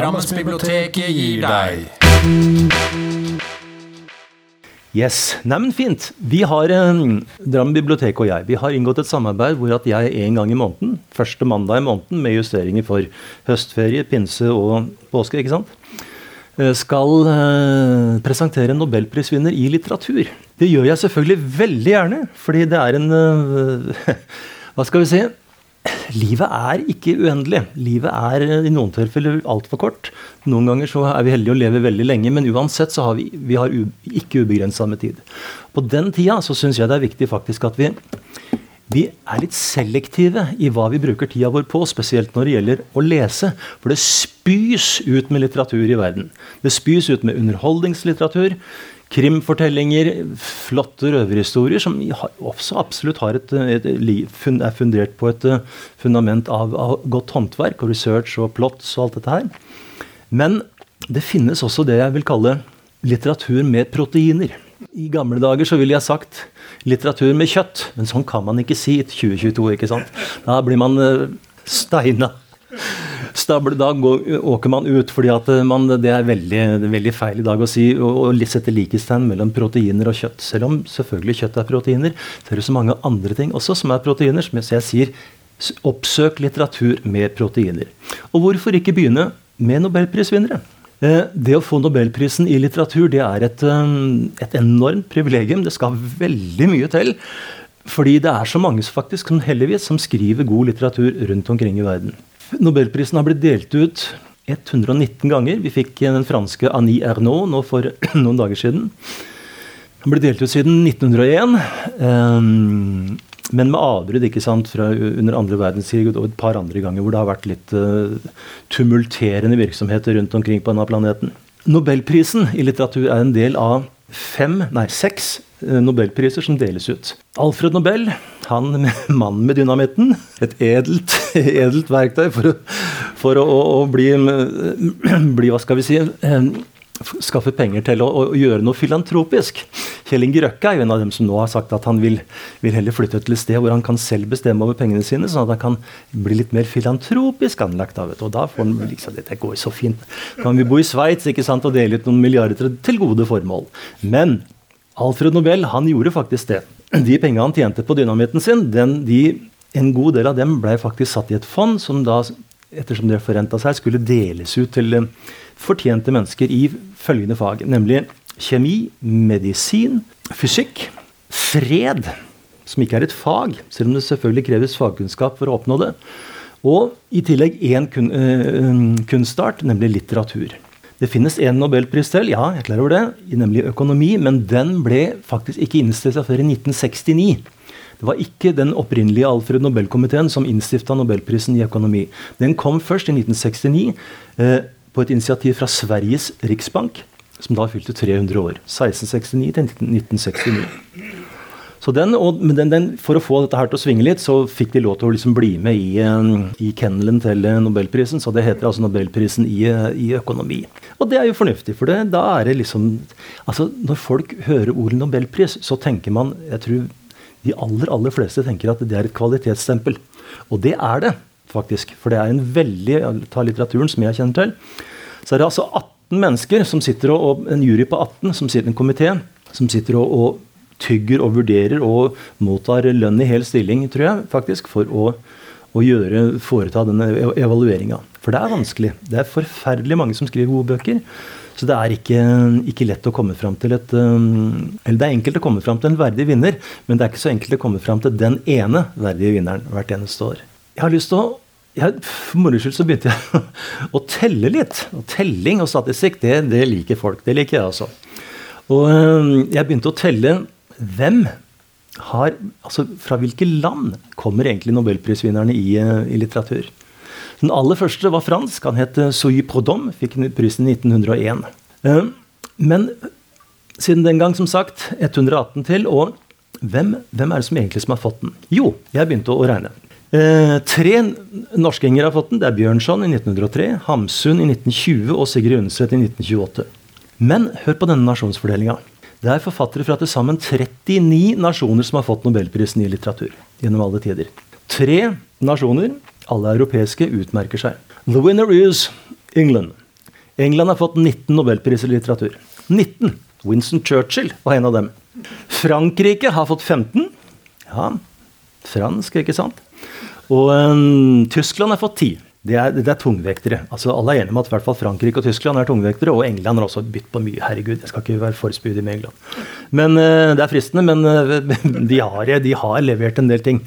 Drammensbiblioteket gir deg. Yes, Neimen fint. Vi har, eh, Drammen bibliotek og jeg vi har inngått et samarbeid hvor at jeg en gang i måneden, første mandag i måneden med justeringer for høstferie, pinse og påske, ikke sant, eh, skal eh, presentere en nobelprisvinner i litteratur. Det gjør jeg selvfølgelig veldig gjerne, fordi det er en eh, Hva skal vi si? Livet er ikke uendelig. Livet er eh, i noen tilfeller altfor kort. Noen ganger så er vi heldige å leve veldig lenge, men uansett så har vi, vi har ikke ubegrensa med tid. På den tida så syns jeg det er viktig faktisk at vi vi er litt selektive i hva vi bruker tida vår på, spesielt når det gjelder å lese. For det spys ut med litteratur i verden. Det spys ut med underholdningslitteratur, krimfortellinger, flotte røverhistorier, som også absolutt et, et, er fundert på et eh, fundament av, av godt håndverk og research og plots og alt dette her. Men det finnes også det jeg vil kalle litteratur med proteiner. I gamle dager så ville jeg sagt litteratur med kjøtt, men sånn kan man ikke si i 2022. ikke sant? Da blir man uh, steina. Så da, går, åker man ut, fordi eh, det er veldig, veldig feil i dag å si å, sette likhetstegn mellom proteiner og kjøtt. Selv om selvfølgelig kjøtt er proteiner, så er det så mange andre ting også som er proteiner. Som jeg, sier, oppsøk litteratur med proteiner. Og hvorfor ikke begynne med nobelprisvinnere? Eh, Det å få nobelprisen i litteratur det er et, eh, et enormt privilegium. Det skal veldig mye til. Fordi det er så mange faktisk, heldigvis, som skriver god litteratur rundt omkring i verden. Nobelprisen har blitt delt ut 119 ganger. Vi fikk den franske Annie Ernaux nå for noen dager siden. Den ble delt ut siden 1901. ehm, men med avbrudd ikke sant, fra under andre verdenskrig og et par andre ganger hvor det har vært litt eh, tumulterende virksomheter rundt omkring på denne planeten. Nobelprisen i litteratur er en del av fem, nei seks eh, nobelpriser som deles ut. Alfred Nobel, han mannen med dynamitten. Et edelt, edelt verktøy for for å, å, bli, bli, hva skal vi si eh, skaffe penger til å, å gjøre noe filantropisk. Kjell Inge Røkke er jo en av dem som nå har sagt at han vil, vil heller flytte til et sted hvor han kan selv bestemme over pengene sine, sånn at han kan bli litt mer filantropisk anlagt. Da, vet du. Og da får han liksom, dette går så fint. Kan vi bo i Sveits og dele ut noen milliarder til gode formål. Men Alfred Nobel han gjorde faktisk det. De pengene han tjente på dynamitten sin, den, de, en god del av dem ble faktisk satt i et fond som da, ettersom det forrenta seg, skulle deles ut til eh, fortjente mennesker i følgende fag, nemlig kjemi, medisin, fysikk, fred, som ikke er et fag, selv om det selvfølgelig kreves fagkunnskap for å oppnå det, og i tillegg én kun, øh, kunstart, nemlig litteratur. Det finnes én nobelpris til, ja, jeg er over det, nemlig økonomi, men den ble faktisk ikke innstifta før i 1969. Det var ikke den opprinnelige Alfred Nobel-komiteen som innstifta nobelprisen i økonomi. Den kom først i 1969 eh, på et initiativ fra Sveriges riksbank, som da fylte 300 år. 1669 til 1969. Så den, og, den, den, For å få dette her til å svinge litt, så fikk de lov til å liksom bli med i, eh, i kennelen til eh, nobelprisen. Så det heter altså nobelprisen i, eh, i økonomi. Og det er jo fornuftig, for det, da er det liksom altså Når folk hører ordet nobelpris, så tenker man jeg tror de aller, aller fleste tenker at det er et kvalitetsstempel. Og det er det, faktisk. For det er en veldig Ta litteraturen, som jeg kjenner til. Så er det altså 18 mennesker som sitter og en jury på 18, som sitter i en komité, som sitter og, og tygger og vurderer og mottar lønn i hel stilling, tror jeg, faktisk, for å, å gjøre, foreta denne evalueringa. For det er vanskelig. Det er forferdelig mange som skriver gode bøker. Så det er ikke, ikke lett å komme fram til et Eller det er enkelt å komme fram til en verdig vinner, men det er ikke så enkelt å komme fram til den ene verdige vinneren hvert eneste år. Jeg har lyst til å jeg, For moro skyld så begynte jeg å telle litt. Og telling og statistikk, det, det liker folk. Det liker jeg også. Og jeg begynte å telle hvem har Altså fra hvilke land kommer egentlig nobelprisvinnerne i, i litteratur? Den aller første var fransk. Han het Souy Prodom. Fikk prisen i 1901. Men siden den gang, som sagt, 118 til. Og hvem, hvem er det som egentlig som har fått den? Jo, jeg begynte å regne. Eh, tre norskinger har fått den. Det er Bjørnson i 1903, Hamsun i 1920 og Sigrid Undset i 1928. Men hør på denne nasjonsfordelinga. Det er forfattere fra til sammen 39 nasjoner som har fått nobelprisen i litteratur. gjennom alle tider. Tre nasjoner, alle europeiske, utmerker seg. The winner is England. England har fått 19 nobelpriser i litteratur. 19! Winston Churchill var en av dem. Frankrike har fått 15. Ja, fransk, ikke sant? Og um, Tyskland har fått 10. Det er, det er, tungvektere. Altså, alle er enige om at i hvert fall Frankrike og Tyskland er tungvektere. Og England har også bytt på mye. Herregud, jeg skal ikke være for spydig med England. Men uh, Det er fristende, men uh, de, har, de, har, levert en del ting.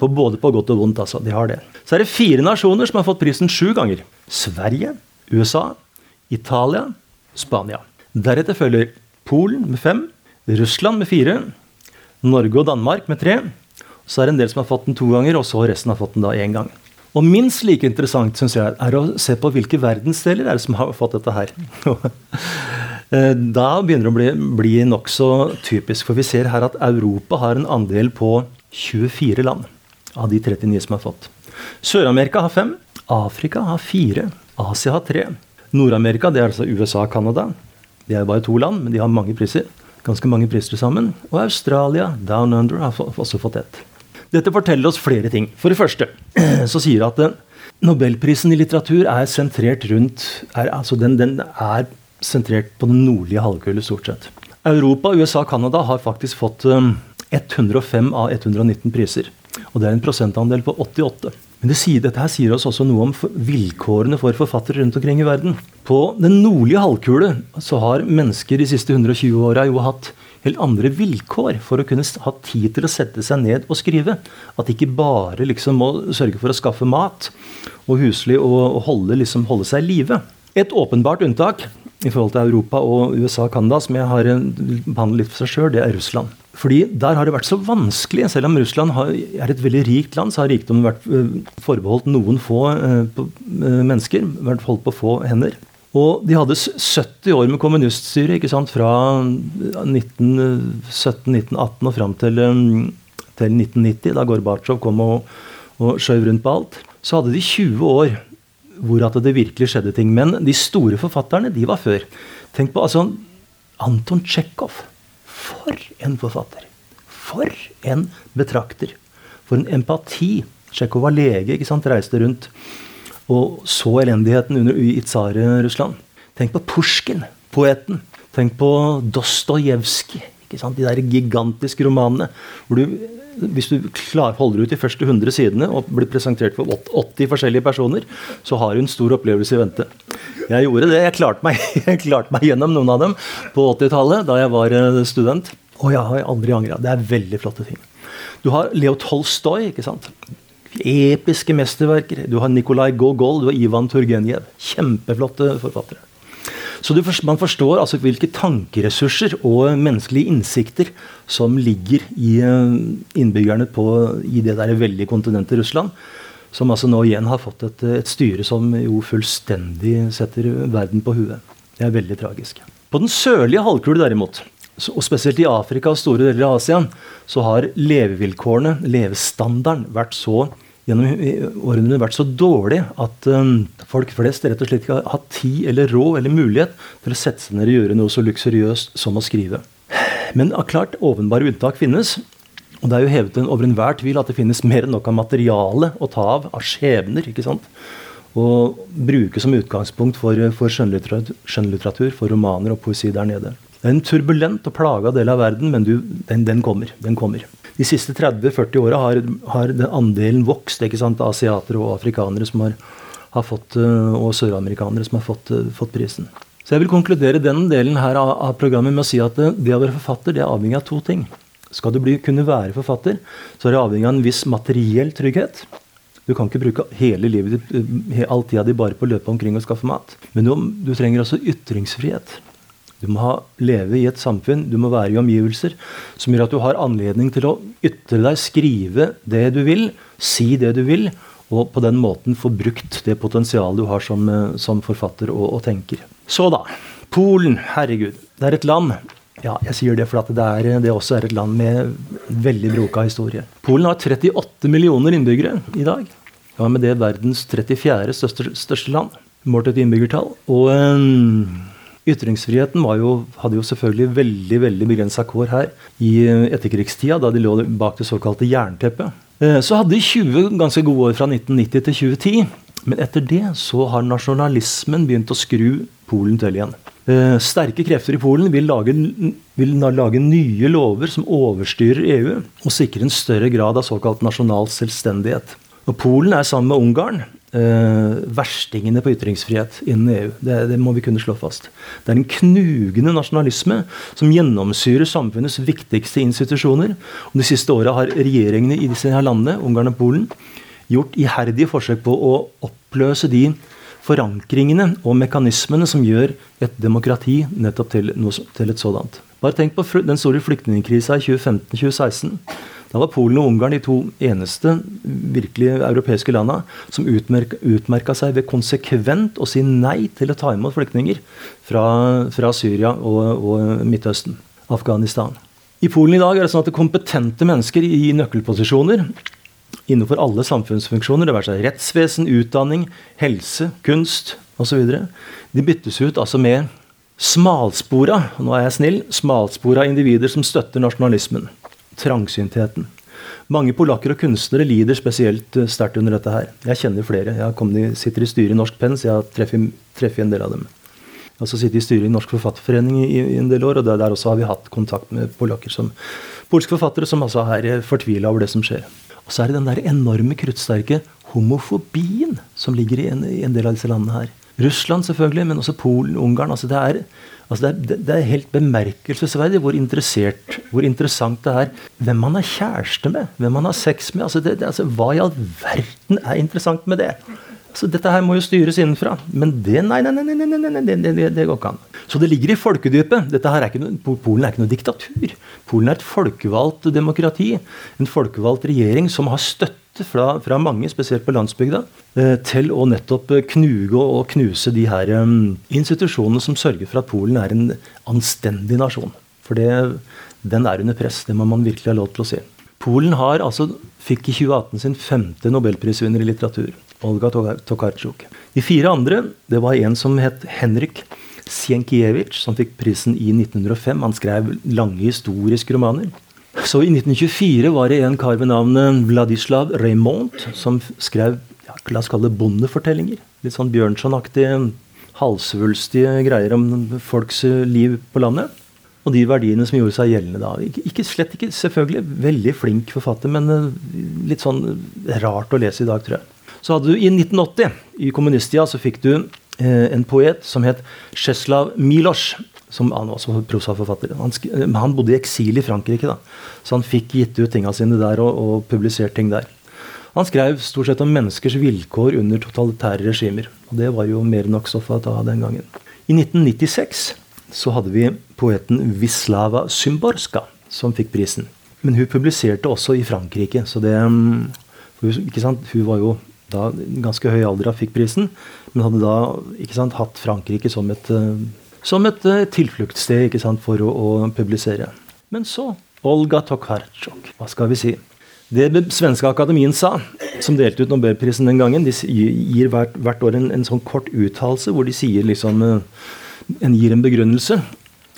På, både på godt og vondt. altså, de har det. Så er det fire nasjoner som har fått prisen sju ganger. Sverige, USA, Italia, Spania. Deretter følger Polen med fem, Russland med fire, Norge og Danmark med tre. Så er det en del som har fått den to ganger, og så resten har fått den da én gang. Og minst like interessant synes jeg, er å se på hvilke verdensdeler er det som har fått dette her. Eh, da begynner det å bli, bli nokså typisk. For vi ser her at Europa har en andel på 24 land av de 39 som har fått. Sør-Amerika har fem. Afrika har fire. Asia har tre. Nord-Amerika, det er altså USA og Canada. Det er bare to land, men de har mange priser. Ganske mange priser sammen. Og Australia, Down Under, har også fått ett. Dette forteller oss flere ting. For det første så sier at Nobelprisen i litteratur er sentrert rundt er, altså den, den, er sentrert på den nordlige halvkule, stort sett. Europa, USA og Canada har faktisk fått 105 eh, av 119 priser. Og det er en prosentandel på 88. Men det sier, dette her sier oss også noe om vilkårene for forfattere rundt omkring i verden. På den nordlige halvkule så har mennesker de siste 120 åra jo hatt helt andre vilkår for å kunne ha tid til å sette seg ned og skrive. At de ikke bare liksom må sørge for å skaffe mat og husly og, holde, liksom, holde seg i live. Et åpenbart unntak i forhold til Europa og USA og Canada, som jeg har behandlet litt for seg sjøl, det er Russland. Fordi der har det vært så vanskelig. Selv om Russland er et veldig rikt land, så har rikdommen vært uh, forbeholdt noen få uh, mennesker. Vært holdt på få hender. Og de hadde 70 år med kommuniststyre ikke sant, fra 1917-1918 og fram til, um, til, 1990, da Gorbatsjov kom og, og skjøv rundt på alt. Så hadde de 20 år hvor at det virkelig skjedde ting. Men de store forfatterne, de var før. Tenk på altså, Anton Tsjekhov. For en forfatter! For en betrakter! For en empati! Tsjekhov var lege, ikke sant, reiste rundt og så elendigheten under, i Tsare-Russland. Tenk på Pusjkin, poeten. Tenk på Dostojevskij. De der gigantiske romanene. hvor du hvis du klar, holder ut de første 100 sidene og blir presentert for 80 forskjellige personer, så har du en stor opplevelse i vente. Jeg gjorde det. Jeg klarte meg, jeg klarte meg gjennom noen av dem på 80-tallet, da jeg var eh, student. Og jeg har aldri angra. Det er veldig flotte ting. Du har Leo Tolstoy. ikke sant? Episke mesterverker. Du har Nikolai Gogol, du har Ivan Turgenev. Kjempeflotte forfattere. Så du, man forstår altså hvilke tankeressurser og menneskelige innsikter som ligger i eh, innbyggerne på, i det der veldige kontinentet Russland. Som altså nå igjen har fått et, et styre som jo fullstendig setter verden på huet. Det er veldig tragisk. På den sørlige halvkule derimot, og spesielt i Afrika og store deler av Asia, så har levevilkårene, levestandarden, vært så gjennom årene vært så dårlig at um, folk flest rett og slett ikke har hatt tid eller råd eller mulighet til å sette seg ned og gjøre noe så luksuriøst som å skrive. Men klart, åpenbare unntak finnes. Og det er jo hevet over enhver tvil at det finnes mer enn nok av materiale å ta av, av skjebner. ikke sant? Og bruke som utgangspunkt for, for skjønnlitteratur, for romaner og poesi der nede. Det er en turbulent og plaga del av verden, men du, den, den, kommer. Den kommer. De siste 30-40 åra har, har andelen vokst. ikke sant, Asiatere og afrikanere som har, har fått, eh, og søramerikanere som har fått, eh, fått, prisen. Så jeg vil konkludere den delen her av, av, programmet med å si at det, det å være forfatter det er avhengig av to ting. Skal du bli, kunne være forfatter, så er det avhengig av en viss materiell trygghet. Du kan ikke bruke hele livet ditt, eh, all tida di bare på å løpe omkring og skaffe mat. Men du, du trenger også ytringsfrihet. Du må ha, leve i et samfunn, du må være i omgivelser som gjør at du har anledning til å ytre deg, skrive det du vil, si det du vil, og på den måten få brukt det potensialet du har som, eh, som forfatter og, og, tenker. Så da. Polen. Herregud. Det er et land ja, jeg sier det fordi det, det også er et land med veldig broka historie. Polen har 38 millioner innbyggere i dag. Ja, med det verdens 34. største, største land, målt et innbyggertall. Og um, Ytringsfriheten jo, hadde jo selvfølgelig veldig veldig begrensa kår her i eh, etterkrigstida, da de lå bak det såkalte jernteppet. Eh, så hadde de 20 ganske gode år fra 1990 til 2010. Men etter det så har nasjonalismen begynt å skru Polen til igjen. Eh, sterke krefter i Polen vil lage, vil lage, nye lover som overstyrer EU og sikre en større grad av såkalt nasjonal selvstendighet. Og Polen er sammen med Ungarn eh, verstingene på ytringsfrihet innen EU. Det, det, må vi kunne slå fast. Det er en knugende nasjonalisme som gjennomsyrer samfunnets viktigste institusjoner. Og De siste åra har regjeringene i disse landene, Ungarn og Polen, gjort iherdige forsøk på å oppløse de forankringene og mekanismene som gjør et demokrati nettopp til, noe, til et sådant. Bare tenk på den store flyktningkrisa i 2015-2016. Da var Polen og Ungarn de to eneste virkelig europeiske landa som utmerka seg ved konsekvent å si nei til å ta imot flyktninger fra, fra Syria og, og, Midtøsten, Afghanistan. I Polen i dag er det sånn at kompetente mennesker i nøkkelposisjoner innenfor alle samfunnsfunksjoner, det være seg rettsvesen, utdanning, helse, kunst osv., de byttes ut altså med smalspora, nå er jeg snill, smalspora individer som støtter nasjonalismen trangsyntheten. Mange polakker og kunstnere lider spesielt eh, sterkt under dette her. Jeg kjenner flere. Jeg kommet, sitter i styret i Norsk Penn, så jeg treffer, treffet en del av dem. Jeg har også sittet i styret i Norsk Forfatterforening i, i, en del år, og der, der, også har vi hatt kontakt med polakker som, polske forfattere som altså er eh, fortvila over det som skjer. Og så er det den der enorme kruttsterke homofobien som ligger i en, i en del av disse landene her. Russland selvfølgelig, men også Polen, Ungarn. altså det er Altså det, er, det, er, helt bemerkelsesverdig hvor, hvor, interessant det er hvem man er kjæreste med, hvem man har sex med. Altså det, altså hva i all verden er interessant med det? Altså dette her må jo styres innenfra. Men det nei, nei, nei, nei, nei, nei, nei det, det, går ikke an. Så det ligger i folkedypet. Dette her er ikke noe, Polen er ikke noe diktatur. Polen er et folkevalgt demokrati. En folkevalgt regjering som har støtte fra, fra mange, spesielt på landsbygda, eh, til å nettopp knuge og knuse de her um, institusjonene som sørger for at Polen er en anstendig nasjon. For det, den er under press. Det må man virkelig ha lov til å si. Polen har altså, fikk i 2018 sin femte nobelprisvinner i litteratur. Olga Tokarczuk. De fire andre det var en som het Henrik Sienkiewicz, som fikk prisen i 1905. Han skrev lange historiske romaner. Så i 1924 var det en kar ved navnet Vladislav Raymond som skrev ja, la oss kalle det bondefortellinger. Litt sånn Bjørnson-aktige, halvsvulstige greier om folks liv på landet. Og de verdiene som gjorde seg gjeldende da. Ikke, slett ikke selvfølgelig veldig flink forfatter, men eh, litt sånn rart å lese i dag, tror jeg. Så hadde du i 1980, i kommunisttida, så fikk du eh, en poet som het Czeslaw Milosz som han var også prosaforfatter. Han, han, bodde i eksil i Frankrike, da, så han fikk gitt ut tingene sine der og, og, publisert ting der. Han skrev stort sett om menneskers vilkår under totalitære regimer. og Det var jo mer enn nok stoff å ta den gangen. I 1996 så hadde vi poeten Wislava Symborska som fikk prisen. Men hun publiserte også i Frankrike, så det mm, ikke sant, Hun var jo da ganske høy alder fikk prisen, men hadde da sant, hatt Frankrike som et uh, som et uh, tilfluktssted sant, for å, å, publisere. Men så Olga Tokarczuk. Hva skal vi si? Det svenske akademien sa, som delte ut Nobelprisen den gangen, de gir hvert, hvert år en, en, sånn kort uttalelse hvor de sier liksom uh, en, gir en begrunnelse.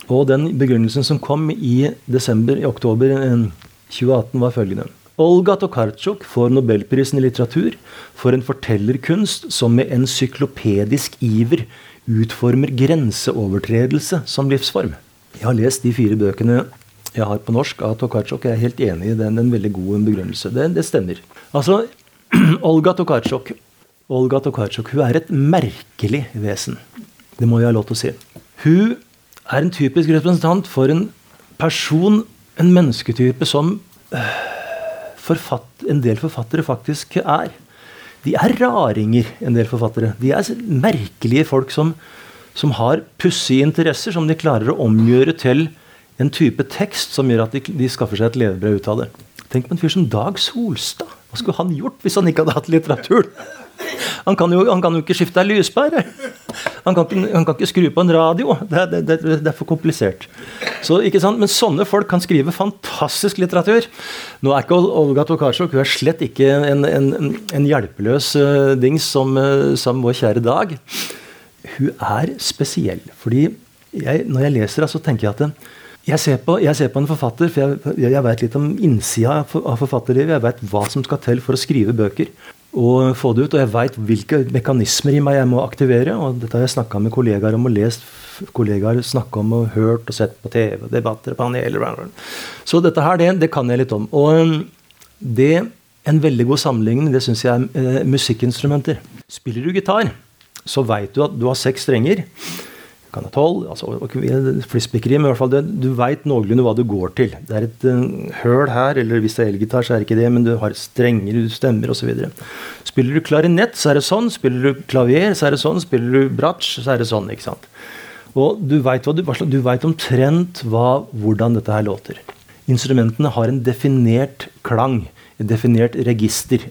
Og den begrunnelsen som kom i desember, i oktober 2018, eh, var følgende. Olga Tokarczuk får Nobelprisen i litteratur for en fortellerkunst som med encyklopedisk iver utformer grenseovertredelse som livsform. Jeg har lest de fire bøkene jeg har på norsk av Tokarczuk. Jeg er helt enig i den. En veldig god begrunnelse. Det, det stemmer. Altså, Olga Tokarczuk Olga Tokarczuk hun er et merkelig vesen. Det må jeg ha lov til å si. Hun er en typisk representant for en person, en mennesketype, som øh, forfatt, en del forfattere faktisk er de er raringer, en del forfattere. De er merkelige folk som, som har pussige interesser som de klarer å omgjøre til en type tekst som gjør at de, de skaffer seg et levebrød ut av det. Tenk på en fyr som Dag Solstad. Hva skulle han gjort hvis han ikke hadde hatt litteratur? Han kan jo, han kan jo ikke skifte ei lyspære. Han kan, ikke, han kan, ikke, skru på en radio. Det, det, det, det, er for komplisert. Så? Men sånne folk kan skrive fantastisk litteratur. Nå er ikke Olga Tokarczuk hun er slett ikke en, en, en hjelpeløs uh, dings som, uh, som, vår kjære Dag. Hun er spesiell. fordi jeg, når jeg leser henne, så tenker jeg at Jeg ser, på, jeg ser, på, en forfatter, for jeg, jeg, vet litt om innsida av forfatterlivet. Jeg vet hva som skal til for å skrive bøker og få det ut. Og jeg veit hvilke mekanismer i meg jeg må aktivere. Og dette har jeg snakka med kollegaer om og lest kollegaer snakke om og hørt og sett på TV, debatter, paneler Så dette her, det, det kan jeg litt om. Og um, det en veldig god sammenligning det syns jeg er eh, musikkinstrumenter. Spiller du gitar, så veit du at du har seks strenger kan ha tolv. Altså, Flisspikkeri, men i hvert fall det, du veit noenlunde hva du går til. Det er et uh, høl her, eller hvis det er elgitar, så er det ikke det, men du har strenger, du stemmer osv. Spiller du klarinett, så er det sånn. Spiller du klavier, så er det sånn. Spiller du bratsj, så er det sånn. ikke sant? Og du veit omtrent hva, hvordan dette her låter. Instrumentene har en definert klang, et definert register.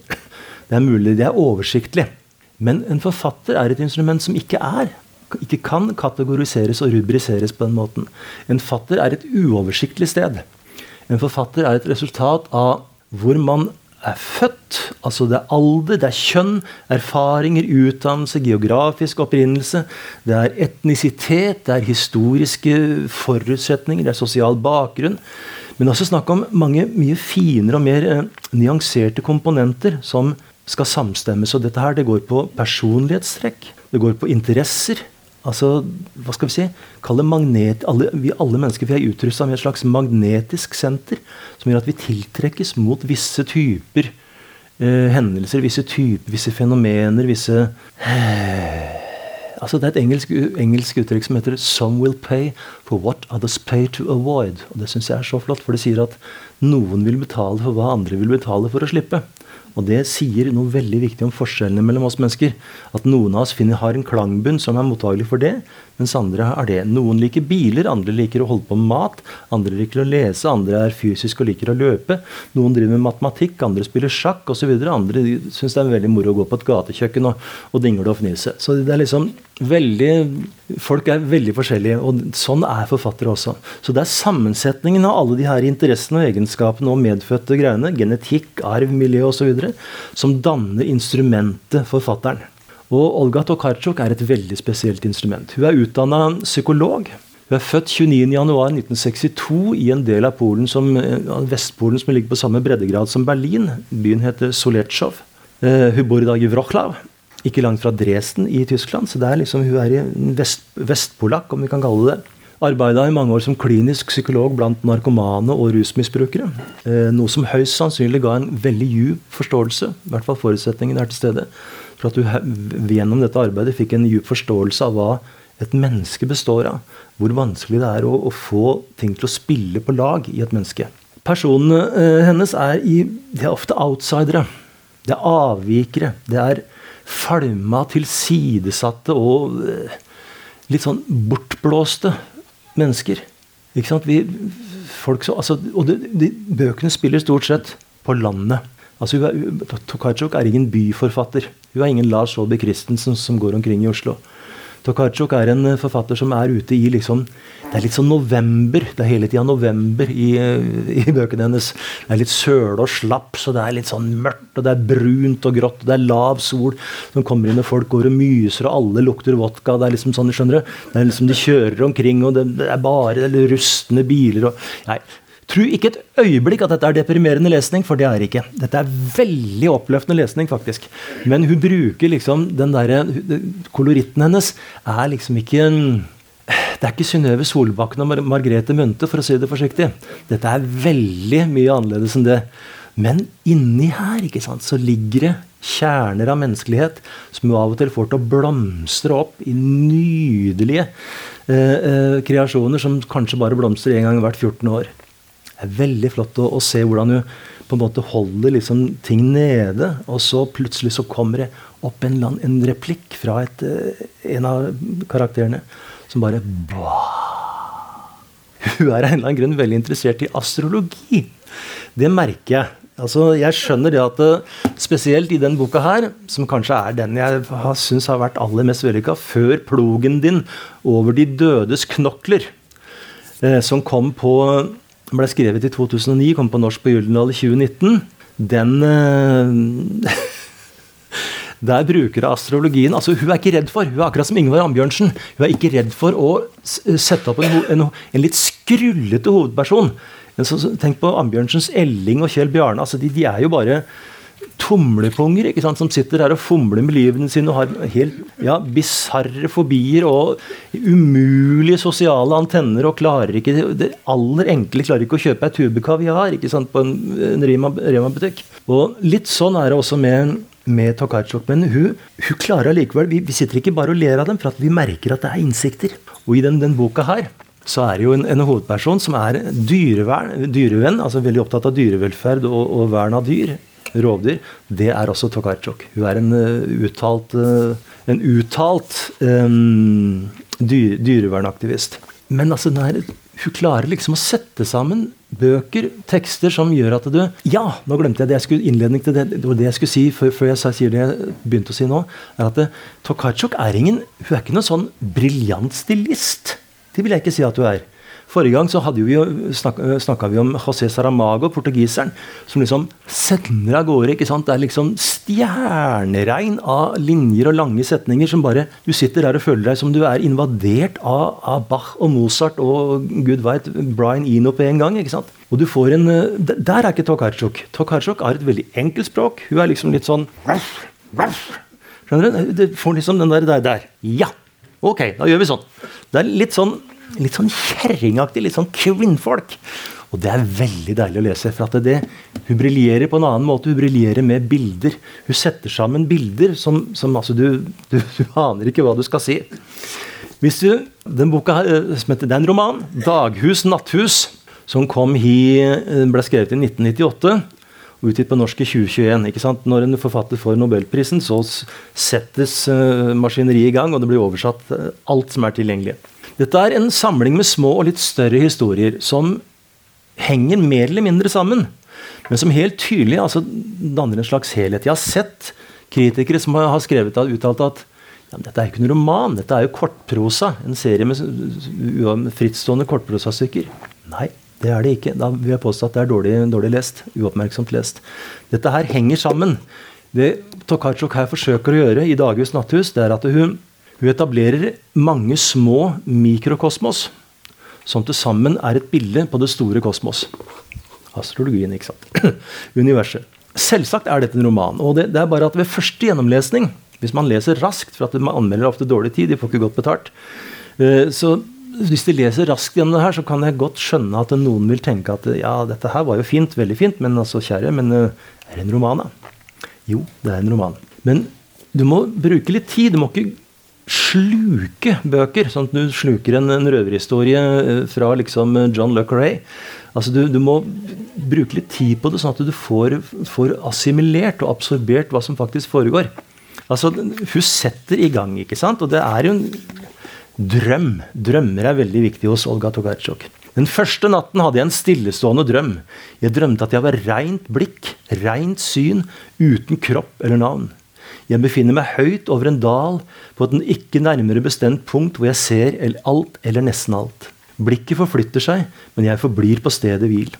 Det er mulig det er oversiktlig. Men en forfatter er et instrument som ikke er ikke kan kategoriseres og rubriseres på den måten. En fatter er et uoversiktlig sted. En forfatter er et resultat av hvor man er født. Altså det er alder, det er kjønn, erfaringer, utdannelse, geografisk opprinnelse. Det er etnisitet, det er historiske forutsetninger, det er sosial bakgrunn. Men også snakk om mange mye finere og mer eh, nyanserte komponenter som skal samstemmes. Og dette her, det går på personlighetstrekk. Det går på interesser altså, hva skal vi si, Kalle magnet, alle, Vi alle mennesker vi er utrusta med et slags magnetisk senter som gjør at vi tiltrekkes mot visse typer eh, hendelser, visse typer, visse fenomener, visse eh, altså Det er et engelsk, engelsk, uttrykk som heter 'Some will pay for what others pay to avoid'. og Det syns jeg er så flott, for det sier at noen vil betale for hva andre vil betale for å slippe. Og det sier noe veldig viktig om forskjellene mellom oss mennesker. At noen av oss finner, har en klangbunn som er mottagelig for det, mens andre er det. Noen liker biler, andre liker å holde på med mat, andre liker å lese, andre er fysisk og liker å løpe. Noen driver med matematikk, andre spiller sjakk osv. Andre syns det er veldig moro å gå på et gatekjøkken og, og dingle og fnise. Så det er liksom veldig Folk er veldig forskjellige, og sånn er forfattere også. Så det er sammensetningen av alle de her interessene og egenskapene og medfødte greiene, genetikk, arv, miljø osv., som danner instrumentet forfatteren. Og Olga Tokarczuk er et veldig spesielt instrument. Hun er utdanna psykolog. Hun er født 29.1.1962 i en del av Polen som, Vestpolen som ligger på samme breddegrad som Berlin. Byen heter Soletsjov. Uh, hun bor i dag i Wroclaw ikke langt fra Dresden i Tyskland. Så det er liksom, hun er vest, vestpolakk, om vi kan kalle det. Arbeida i mange år som klinisk psykolog blant narkomane og rusmisbrukere. Eh, noe som høyst sannsynlig ga en veldig djup forståelse, i hvert fall forutsetningen er til stede, for at du gjennom dette arbeidet fikk en djup forståelse av hva et menneske består av. Hvor vanskelig det er å, å få ting til å spille på lag i et menneske. Personene eh, hennes er, i, de er ofte outsidere. Det er avvikere. Det er falma, tilsidesatte og eh, litt sånn bortblåste mennesker. Ikke sant? Vi, folk så, altså, og de, de, bøkene spiller stort sett på landet. Altså, Tokarczuk er ingen byforfatter. Hun er ingen Lars Saabye Christensen som går omkring i Oslo. Tokarczuk er en forfatter som er ute i liksom det er litt sånn november. Det er hele tida november i, i, bøkene hennes. Det er litt søle og slapp, så det er litt sånn mørkt, og det er brunt og grått. og Det er lav sol som kommer inn, og folk går og myser, og alle lukter vodka. Det er liksom sånn, skjønner du? Det er liksom De kjører omkring, og det, det er bare det er rustne biler og Nei. Tro ikke et øyeblikk at dette er deprimerende lesning, for det er det ikke. Dette er veldig oppløftende lesning, faktisk. Men hun bruker liksom den derre Koloritten hennes er liksom ikke en det er ikke Synnøve Solbakken og Mar Margrethe Munthe, for å si det forsiktig. Dette er veldig mye annerledes enn det. Men inni her ikke sant, så ligger det kjerner av menneskelighet som av og til får til å blomstre opp i nydelige eh, eh, kreasjoner som kanskje bare blomstrer én gang hvert 14 år. Er veldig flott å, å, se hvordan du på en måte holder liksom ting nede, og så plutselig så kommer det opp en, en replikk fra et, eh, en av karakterene som bare Hun er av en eller annen grunn veldig interessert i astrologi. Det merker jeg. Altså, jeg skjønner det at eh, spesielt i den boka her, som kanskje er den jeg syns har vært aller mest vellykka, 'Før plogen din over de dødes knokler', eh, som kom på ble skrevet i 2009, kom på norsk på Gyldendal i 2019. Den eh, der bruker astrologien altså Hun er ikke redd for, hun er akkurat som Ingvar Ambjørnsen, hun er ikke redd for å sette opp en, en, en litt skrullete hovedperson. Så, tenk på Ambjørnsens Elling og Kjell Bjarne. altså de, de er jo bare tumlepunger ikke sant, som sitter her og fomler med livene sine og har helt ja, bisarre fobier og umulige sosiale antenner og klarer ikke det aller enkle klarer ikke å kjøpe ei tube kaviar ikke sant, på en, en Rema-butikk. Og Litt sånn er det også med, med Tokarczuk. Men hun, hun klarer allikevel vi, vi, sitter ikke bare og ler av dem, for at vi merker at det er innsikter. Og i den, den boka her så er det jo en, en hovedperson som er dyrevern, dyrevenn, altså veldig opptatt av dyrevelferd og, og vern av dyr rovdyr, det er også Tokarczuk. Hun er en uh, uttalt, uh, en uttalt um, dyr, dyrevernaktivist. Men altså, her, hun klarer liksom å sette sammen bøker, tekster, som gjør at du Ja, nå glemte jeg det jeg skulle innledning til det, det var det jeg skulle si før, før jeg sier det jeg begynte å si nå. er at Tokarczuk er ingen Hun er ikke noen sånn briljant stilist. Det vil jeg ikke si at hun er. Forrige gang så vi jo snakka vi om José Saramago, portugiseren, som liksom sender av gårde. ikke sant? Det er liksom stjerneregn av linjer og lange setninger som bare Du sitter der og føler deg som du er invadert av, av Bach og Mozart og gud veit Brian Eno på en gang. ikke sant? Og du får en Der er ikke Tokarczuk. Tokarczuk har et veldig enkelt språk. Hun er liksom litt sånn Skjønner du? Du får liksom den der, der, der. Ja! Ok, da gjør vi sånn. Det er litt sånn litt sånn kjerringaktig, litt sånn kvinnfolk. Og det er veldig deilig å lese. for at det, Hun briljerer på en annen måte. Hun briljerer med bilder. Hun setter sammen bilder som, som altså du, du, du, aner ikke hva du skal si. Hvis du, den boka eh, som heter, Det er. 'Daghus natthus', som kom hi, eh, ble skrevet i 1998 og utgitt på norsk i 2021. ikke sant? Når en forfatter får nobelprisen, så settes uh, maskineriet i gang, og det blir oversatt alt som er tilgjengelig. Dette er en samling med små og litt større historier som henger mer eller mindre sammen, men som helt tydelig altså, danner en slags helhet. Jeg har sett kritikere som har skrevet og uttalt at ja, dette er ikke noen roman, dette er jo kortprosa. En serie med frittstående kortprosastykker. Nei, det er det ikke. Da vil jeg påstå at det er dårlig, dårlig lest. Uoppmerksomt lest. Dette her henger sammen. Det Tokarczuk her forsøker å gjøre i Daghus natthus, det er at hun hun etablerer mange små mikrokosmos som til sammen er et bilde på det store kosmos. Astrologien, ikke sant. Universet. Selvsagt er dette en roman. og det, det, er bare at ved første gjennomlesning, hvis man leser raskt, for at man anmelder ofte dårlig tid, de får ikke godt betalt uh, så hvis de leser raskt gjennom det her, så kan jeg godt skjønne at noen vil tenke at ja, dette her var jo fint, veldig fint, men altså, kjære, men uh, er det en roman, da? Jo, det er en roman. Men du må bruke litt tid. Du må ikke sluke bøker. Sånn at du sluker en, en røverhistorie eh, fra liksom John Le. Altså du, du, må bruke litt tid på det, sånn at du får, får, assimilert og absorbert hva som faktisk foregår. Altså, Hun setter i gang, ikke sant? Og det er jo en drøm. Drømmer er veldig viktig hos Olga Tokarczuk. Den første natten hadde jeg en stillestående drøm. Jeg drømte at jeg var reint blikk, reint syn, uten kropp eller navn. Jeg befinner meg høyt over en dal på et ikke nærmere bestemt punkt hvor jeg ser alt eller nesten alt. Blikket forflytter seg, men jeg forblir på stedet hvil.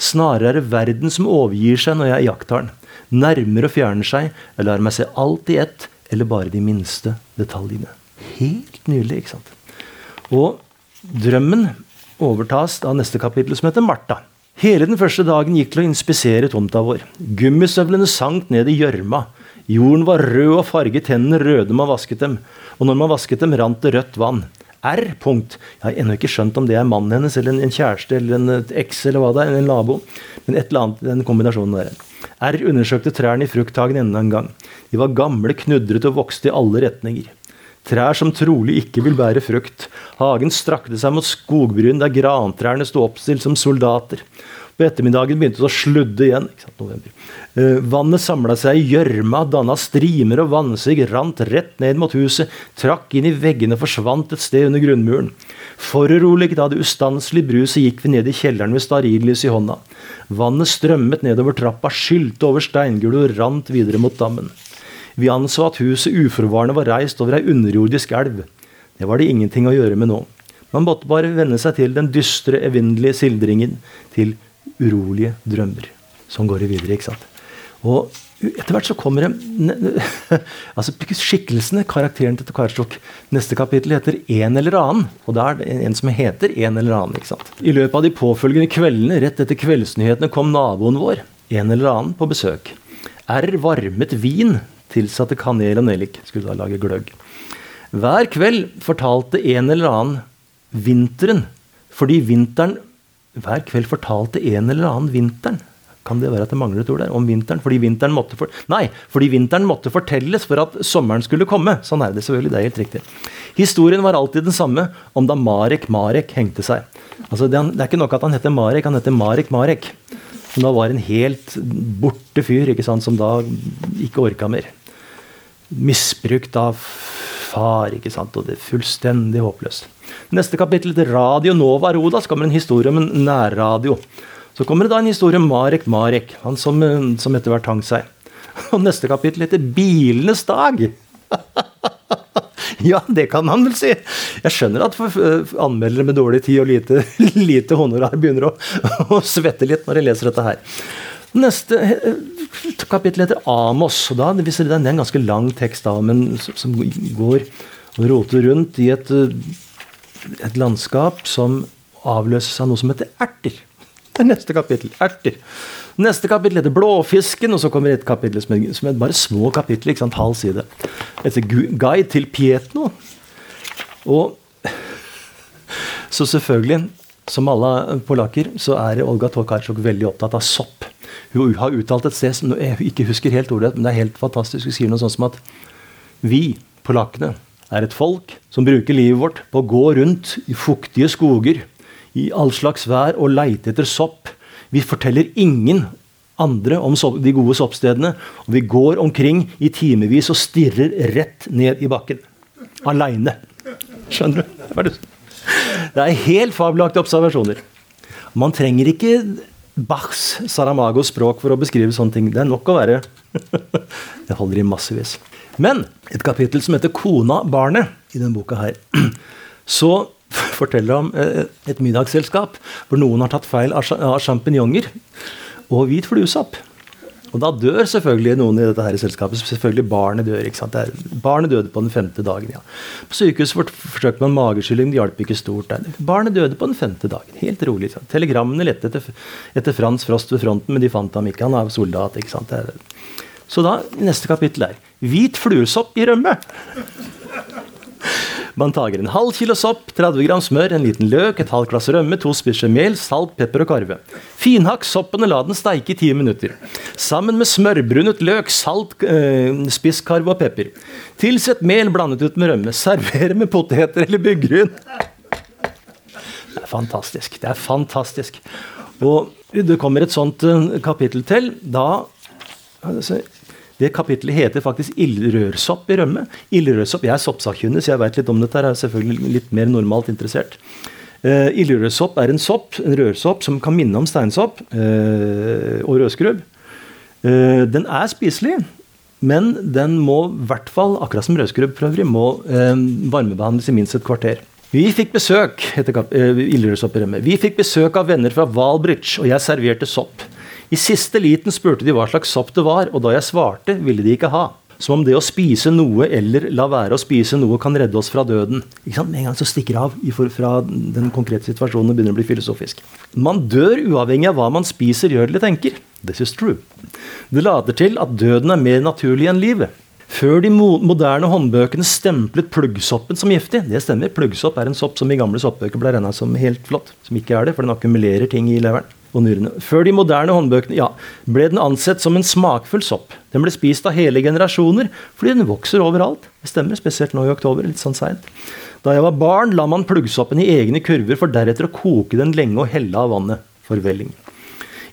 Snarere er det verden som overgir seg når jeg iakttar den. Nærmer og fjerner seg. Jeg lar meg se alt i ett, eller bare de minste detaljene. Helt nydelig, ikke sant? Og drømmen overtas av neste kapittel, som heter Martha. Hele den første dagen gikk til å inspisere tomta vår. Gummisøvlene sank ned i gjørma. Jorden var rød og farget hendene røde man vasket dem, og når man vasket dem, rant det rødt vann. R. punkt. Jeg har ennå ikke skjønt om det er mannen hennes eller en, kjæreste eller en eks eller hva det er, en nabo. Men et eller annet den kombinasjonen der. R undersøkte trærne i frukthagen enda en gang. De var gamle, knudret og vokste i alle retninger. Trær som trolig ikke vil bære frukt. Hagen strakte seg mot skogbryn der grantrærne sto oppstilt som soldater. På ettermiddagen begynte det å sludde igjen. Eh, vannet samla seg i gjørma, danna strimer og vannsig, rant rett ned mot huset, trakk inn i veggene og forsvant et sted under grunnmuren. Foruroliget av det ustanselige bruset gikk vi ned i kjelleren med stearinlys i hånda. Vannet strømmet nedover trappa, skylte over steingulvet og rant videre mot dammen. Vi anså at huset uforvarende var reist over ei underjordisk elv. Det var det ingenting å gjøre med nå. Man måtte bare venne seg til den dystre, evinnelige sildringen, til urolige drømmer Sånn går det videre. ikke sant? Og etter hvert så kommer det altså Skikkelsene, karakteren til Tokarczuk. Neste kapittel heter 'En eller annen'. Og da er det en som heter 'En eller annen'. ikke sant? I løpet av de påfølgende kveldene rett etter kveldsnyhetene kom naboen vår, en eller annen, på besøk. R varmet vin, tilsatte kanel og nellik. Skulle da lage gløgg. Hver kveld fortalte en eller annen vinteren, fordi vinteren Hver kveld fortalte en eller annen vinteren kan det være at det mangler et ord der? Om vinteren? Fordi vinteren måtte for... Nei, fordi vinteren måtte fortelles for at sommeren skulle komme. Sånn er det selvfølgelig. Det er helt riktig. Historien var alltid den samme om da Marek Marek hengte seg. Altså, det, er ikke nok at han heter Marek, han heter Marek Marek. Som da var en helt borte fyr ikke sant, som da ikke orka mer. Misbrukt av far, ikke sant, og det er fullstendig håpløst. Neste kapittel til Radio Nova Roda. Så kommer en historie om en nærradio. Så kommer det da en historie om Marek Marek, han som, eh, som etter hvert hang seg. Og neste kapittel heter 'Bilenes dag'. ja, det kan han vel si. Jeg skjønner at eh, anmeldere med dårlig tid og lite, lite honorar begynner å, å, svette litt når de leser dette her. Neste eh, kapittel heter Amos. og da viser Det er en ganske lang tekst da, men som går og roter rundt i et, et landskap som avløses av noe som heter erter. Det er neste kapittel. Erter. Neste kapittel heter Blåfisken, og så kommer et kapittel som er, som er bare små kapitler. ikke sant, halv side. Etter Guide til Pietno. Og Så selvfølgelig, som alle polakker, så er Olga Tokarczuk veldig opptatt av sopp. Hun har uttalt et sted som jeg ikke husker helt ordet, men det er helt fantastisk. Hun sier noe sånt som at vi, polakkene, er et folk som bruker livet vårt på å gå rundt i fuktige skoger i all slags vær og leite etter sopp. Vi forteller ingen andre om de gode soppstedene. Og vi går omkring i timevis og stirrer rett ned i bakken. Aleine. Skjønner du? Det er helt fabelaktige observasjoner. Man trenger ikke Bachs Saramagos språk for å beskrive sånne ting. Det er nok å være Det holder i massevis. Men et kapittel som heter 'Kona barnet' i denne boka her, så forteller om eh, et middagsselskap hvor noen har tatt feil av sjampinjonger og hvit fluesopp. Og da dør selvfølgelig noen i dette her selskapet. Selvfølgelig barnet dør. ikke sant? barnet døde på den femte dagen. ja. På sykehuset forsøkte man mageskylling, det hjalp ikke stort. Der. Barnet døde på den femte dagen. Helt rolig. ikke Sant? Telegrammene lette etter, etter, Frans Frost ved fronten, men de fant ham ikke. Han er soldat. ikke sant? Så da, neste kapittel er hvit fluesopp i rømme. Man tager en halv kilo sopp, 30 gram smør, en liten løk, et halvt glass rømme, to spisser mel, salt, pepper og karve. Finhakk soppen og la den steike i ti minutter. Sammen med smørbrunet løk, salt, øh, spisskarve og pepper. Tilsett mel blandet ut med rømme. Server med poteter eller byggryn. Det er fantastisk. Det er fantastisk. Og det kommer et sånt uh, kapittel til. Da det kapittelet heter faktisk ildrørsopp i rømme. Ildrørsopp, Jeg er soppsakkyndig, så jeg vet litt om dette. Jeg er selvfølgelig litt mer normalt interessert. Uh, ildrørsopp er en sopp, en rørsopp som kan minne om steinsopp uh, og rødskrubb. Uh, den er spiselig, men den må i hvert fall, akkurat som rødskrubb for øvrig, må uh, varmebehandles i minst et kvarter. Vi fikk besøk heter uh, Vi fikk besøk av venner fra Valbridge, og jeg serverte sopp. I siste liten spurte de hva slags sopp det var, og da jeg svarte, ville de ikke ha. Som om det å spise noe eller la være å spise noe kan redde oss fra døden. Med en gang så stikker det av fra den konkrete situasjonen og begynner å bli filosofisk. Man dør uavhengig av hva man spiser, gjør eller tenker. This is true. Det later til at døden er mer naturlig enn livet. Før de moderne håndbøkene stemplet pluggsoppen som giftig. Det stemmer. Pluggsopp er en sopp som i gamle soppbøker ble regna som helt flott. Som ikke er det, for den akkumulerer ting i leveren og nyrene. Før de moderne håndbøkene ja, ble den ansett som en smakfull sopp. Den ble spist av hele generasjoner fordi den vokser overalt. Det stemmer, spesielt nå i oktober, litt sånn seint. Da jeg var barn, la man pluggsoppen i egne kurver for deretter å koke den lenge og helle av vannet. Forvelling.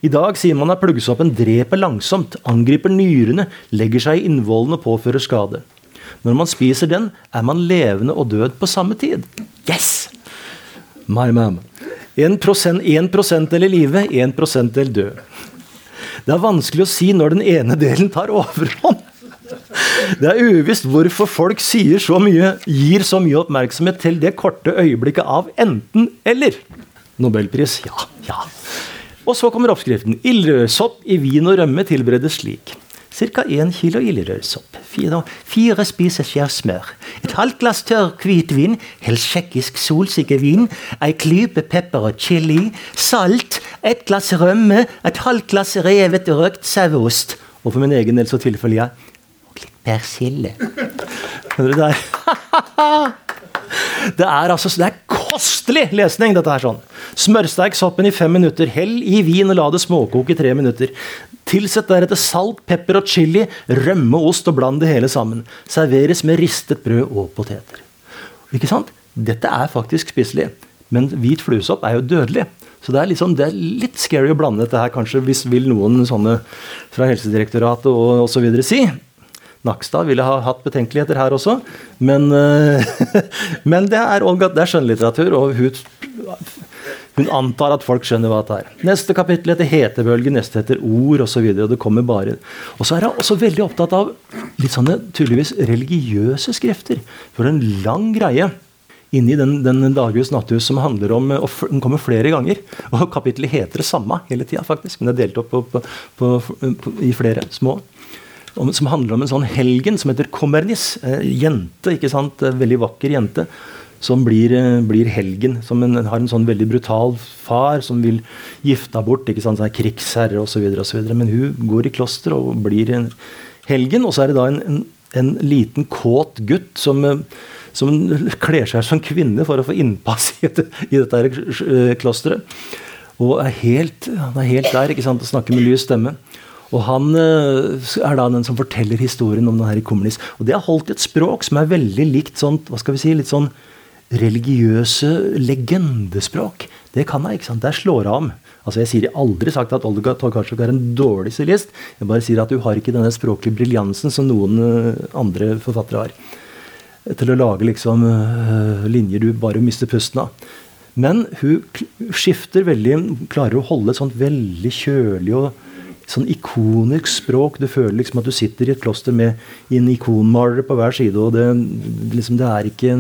I dag sier man at pluggsoppen dreper langsomt, angriper nyrene, legger seg i innvollene og påfører skade. Når man spiser den, er man levende og død på samme tid. Yes! My man. 1 prosentdel i live, 1 prosent prosentdel død. Det er vanskelig å si når den ene delen tar overhånd. Det er uvisst hvorfor folk sier så mye, gir så mye oppmerksomhet til det korte øyeblikket av enten-eller. Nobelpris, ja, ja. Og så kommer oppskriften. Ildrødsopp i vin og rømme tilberedes slik. Ca. 1 kilo ildrødsopp. Fire, fire spiseskjær smør. Et halvt glass tørr hvitvin, helst tsjekkisk solsikkevin. Ei klype pepper og chili. Salt. Et glass rømme. Et halvt glass revet røkt saueost. Og for min egen del så tilfeller jeg og litt persille. Hører du der? Det er altså det er kostelig lesning, dette her. sånn. Smørsteik soppen i fem minutter. Hell i vin og la det småkoke i tre minutter. Tilsett deretter salt, pepper og chili, rømme, ost og bland det hele sammen. Serveres med ristet brød og poteter. Ikke sant? Dette er faktisk spiselig. Men hvit fluesopp er jo dødelig. Så det er, liksom, det er litt scary å blande dette her, kanskje, hvis vil noen sånne fra Helsedirektoratet og osv. si. Nakstad ville ha hatt betenkeligheter her også. Men, eh, men det er er skjønnlitteratur, og hun, hun antar at folk skjønner hva det er. Neste kapittel heter hetebølge, neste heter ord osv. Og, og kommer bare Og så er hun også veldig opptatt av litt sånne tydeligvis religiøse skrifter. For en lang greie inni den, den Daghus Natthus som handler om og Den kommer flere ganger. Og kapittelet heter det samme hele tida, faktisk. Men det er delt opp på, på, på, i flere små som handler om en sånn helgen som heter Kommernis. Eh, jente, ikke sant? Eh, veldig vakker jente. Som blir, eh, blir helgen. Som en, har en sånn veldig brutal far som vil gifte henne bort. ikke sant? Sånn krigsherre osv. Men hun går i kloster og blir en helgen. Og så er det da en, en, en liten, kåt gutt som eh, som kler seg som kvinne for å få innpass i, dette, i dette eh, klosteret. Og er helt, han er helt der ikke sant, og snakker med lys stemme. Og han er da den som forteller historien om den her i kommunist. Og det har holdt et språk som er veldig likt sånn, hva skal vi si, litt sånn religiøse legendespråk. Det kan jeg. ikke sant? Der slår jeg om. Altså Jeg sier aldri sagt at Olga Tokarczuk er en dårlig stilist. Jeg bare sier at du har ikke denne språklige briljansen som noen eh, andre forfattere har. Til å lage liksom eh, linjer du bare mister pusten av. Men hun skifter veldig, klarer å holde et sånt veldig kjølig og sånn ikonisk språk. Du føler liksom at du sitter i et kloster med en ikonmaler på hver side. og det, liksom, det, er ikke,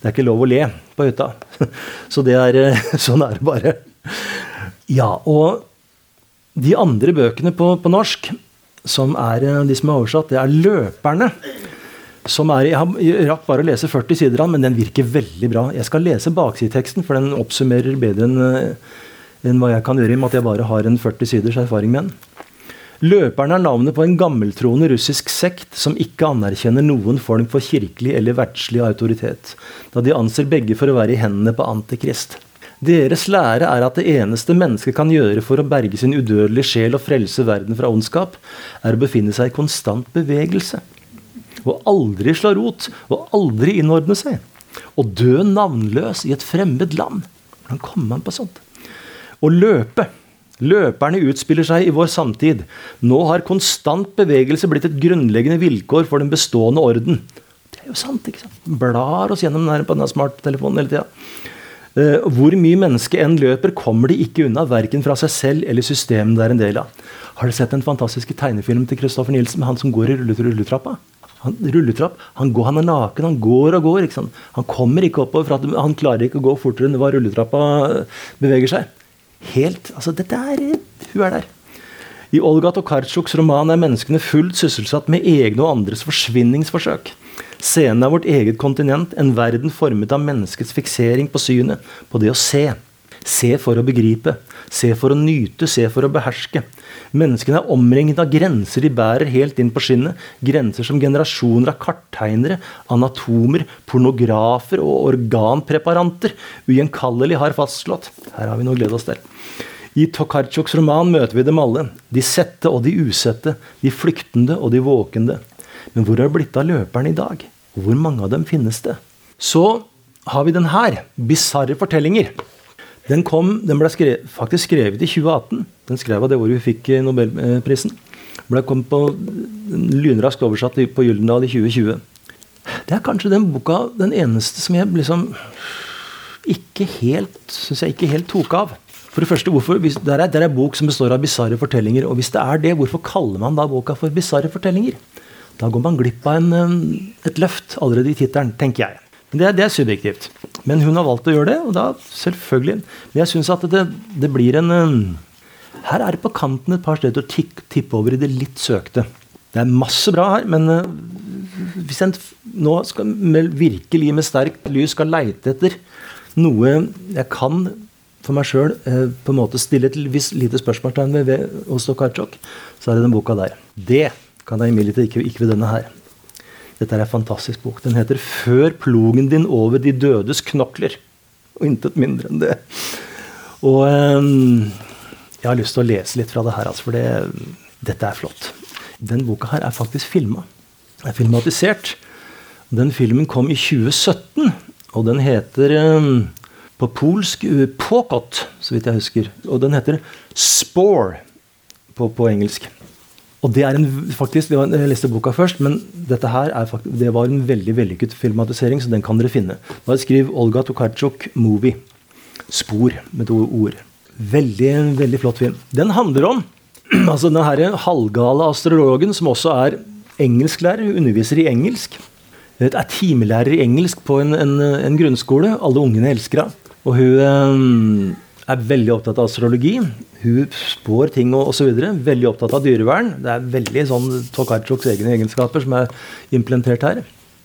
det, er ikke, lov å le på hytta. Så det er, sånn er det bare. Ja, og de andre bøkene på, på norsk, som er de som er oversatt, det er 'Løperne'. Som er, jeg rakk bare å lese 40 sider av den, men den virker veldig bra. Jeg skal lese baksideteksten, for den oppsummerer bedre enn enn hva jeg kan gjøre, i og med at jeg bare har en 40 siders erfaring med den. Løperen er navnet på en gammeltroende russisk sekt som ikke anerkjenner noen form for kirkelig eller verdslig autoritet, da de anser begge for å være i hendene på Antikrist. Deres lære er at det eneste mennesket kan gjøre for å berge sin udødelige sjel og frelse verden fra ondskap, er å befinne seg i konstant bevegelse. Og aldri slå rot, og aldri innordne seg. Og dø navnløs i et fremmed land. Hvordan kommer man på sånt? Å løpe Løperne utspiller seg i vår samtid. Nå har konstant bevegelse blitt et grunnleggende vilkår for den bestående orden. Det er jo sant. ikke sant? Blar oss gjennom den på denne smarttelefonen hele tida. Uh, hvor mye mennesket enn løper, kommer de ikke unna, verken fra seg selv eller systemet det er en del av. Har dere sett den fantastiske tegnefilmen til Kristoffer Nielsen med han som går i rulletrappa? Han, rulletrapp, han, går, han er naken, han går og går. Han kommer ikke oppover, for han klarer ikke å gå fortere enn hva rulletrappa beveger seg helt Altså, dette er Hun er der. I Olga Tokarczuks roman er menneskene fullt sysselsatt med egne og andres forsvinningsforsøk. Scenen er vårt eget kontinent, en verden formet av menneskets fiksering på synet, på det å se. Se for å begripe. Se for å nyte, se for å beherske. Menneskene er omringet av grenser de bærer helt inn på skinnet. Grenser som generasjoner av karttegnere, anatomer, pornografer og organpreparanter ugjenkallelig har fastslått. Her har vi noe å glede oss til. I Tokarczuks roman møter vi dem alle. De sette og de usette. De flyktende og de våkende. Men hvor er det blitt av løperne i dag? Hvor mange av dem finnes det? Så har vi den her. Bisarre fortellinger. Den, kom, den ble skrevet, faktisk skrevet i 2018. Den skrev av det året vi fikk eh, Nobelprisen. Ble kom på lynraskt oversatt på Gyldendal i 2020. Det er kanskje den boka den eneste som jeg liksom ikke helt syns jeg ikke helt tok av. For det første, hvorfor, hvis, Det er, en bok som består av bisarre fortellinger. Og hvis det er det, hvorfor kaller man da boka for bisarre fortellinger? Da går man glipp av en, et løft allerede i tittelen, tenker jeg. Men det, det, er subjektivt. Men hun har valgt å gjøre det, og da selvfølgelig. Men jeg syns at det, det, blir en Her er det på kanten et par steder å tippe over i det litt søkte. Det er masse bra her, men uh, hvis en nå skal, med, virkelig med sterkt lys skal leite etter noe jeg kan for meg sjøl eh, på en måte stille et visst lite spørsmålstegn ved, ved hos Karchok, så er det den boka der. Det kan jeg imidlertid ikke, ikke ved denne her. Dette er en fantastisk bok. Den heter 'Før plogen din over de dødes knokler'. Og intet mindre enn det. Og um, jeg har lyst til å lese litt fra det her, altså, for det, dette er flott. Den boka her er faktisk filma. Er filmatisert. Den filmen kom i 2017, og den heter um, på polsk uh, Påkott, så vidt jeg husker. Og den heter Spore på, på engelsk. Og det er en, faktisk, Jeg leste boka først, men dette her er faktisk, det var en veldig vellykket filmatisering, så den kan dere finne. Bare skriv Olga Tokarczuk 'Movie'. Spor, med to ord. Veldig, veldig flott film. Den handler om altså den her halvgale astrologen som også er engelsklærer, underviser i engelsk. Er timelærer i engelsk på en, en, en grunnskole. Alle ungene elsker henne. Og hun eh, er veldig opptatt av astrologi. Hun spår ting og osv. Veldig opptatt av dyrevern. Det er veldig sånn Tokarczuks egne egenskaper som er implementert her.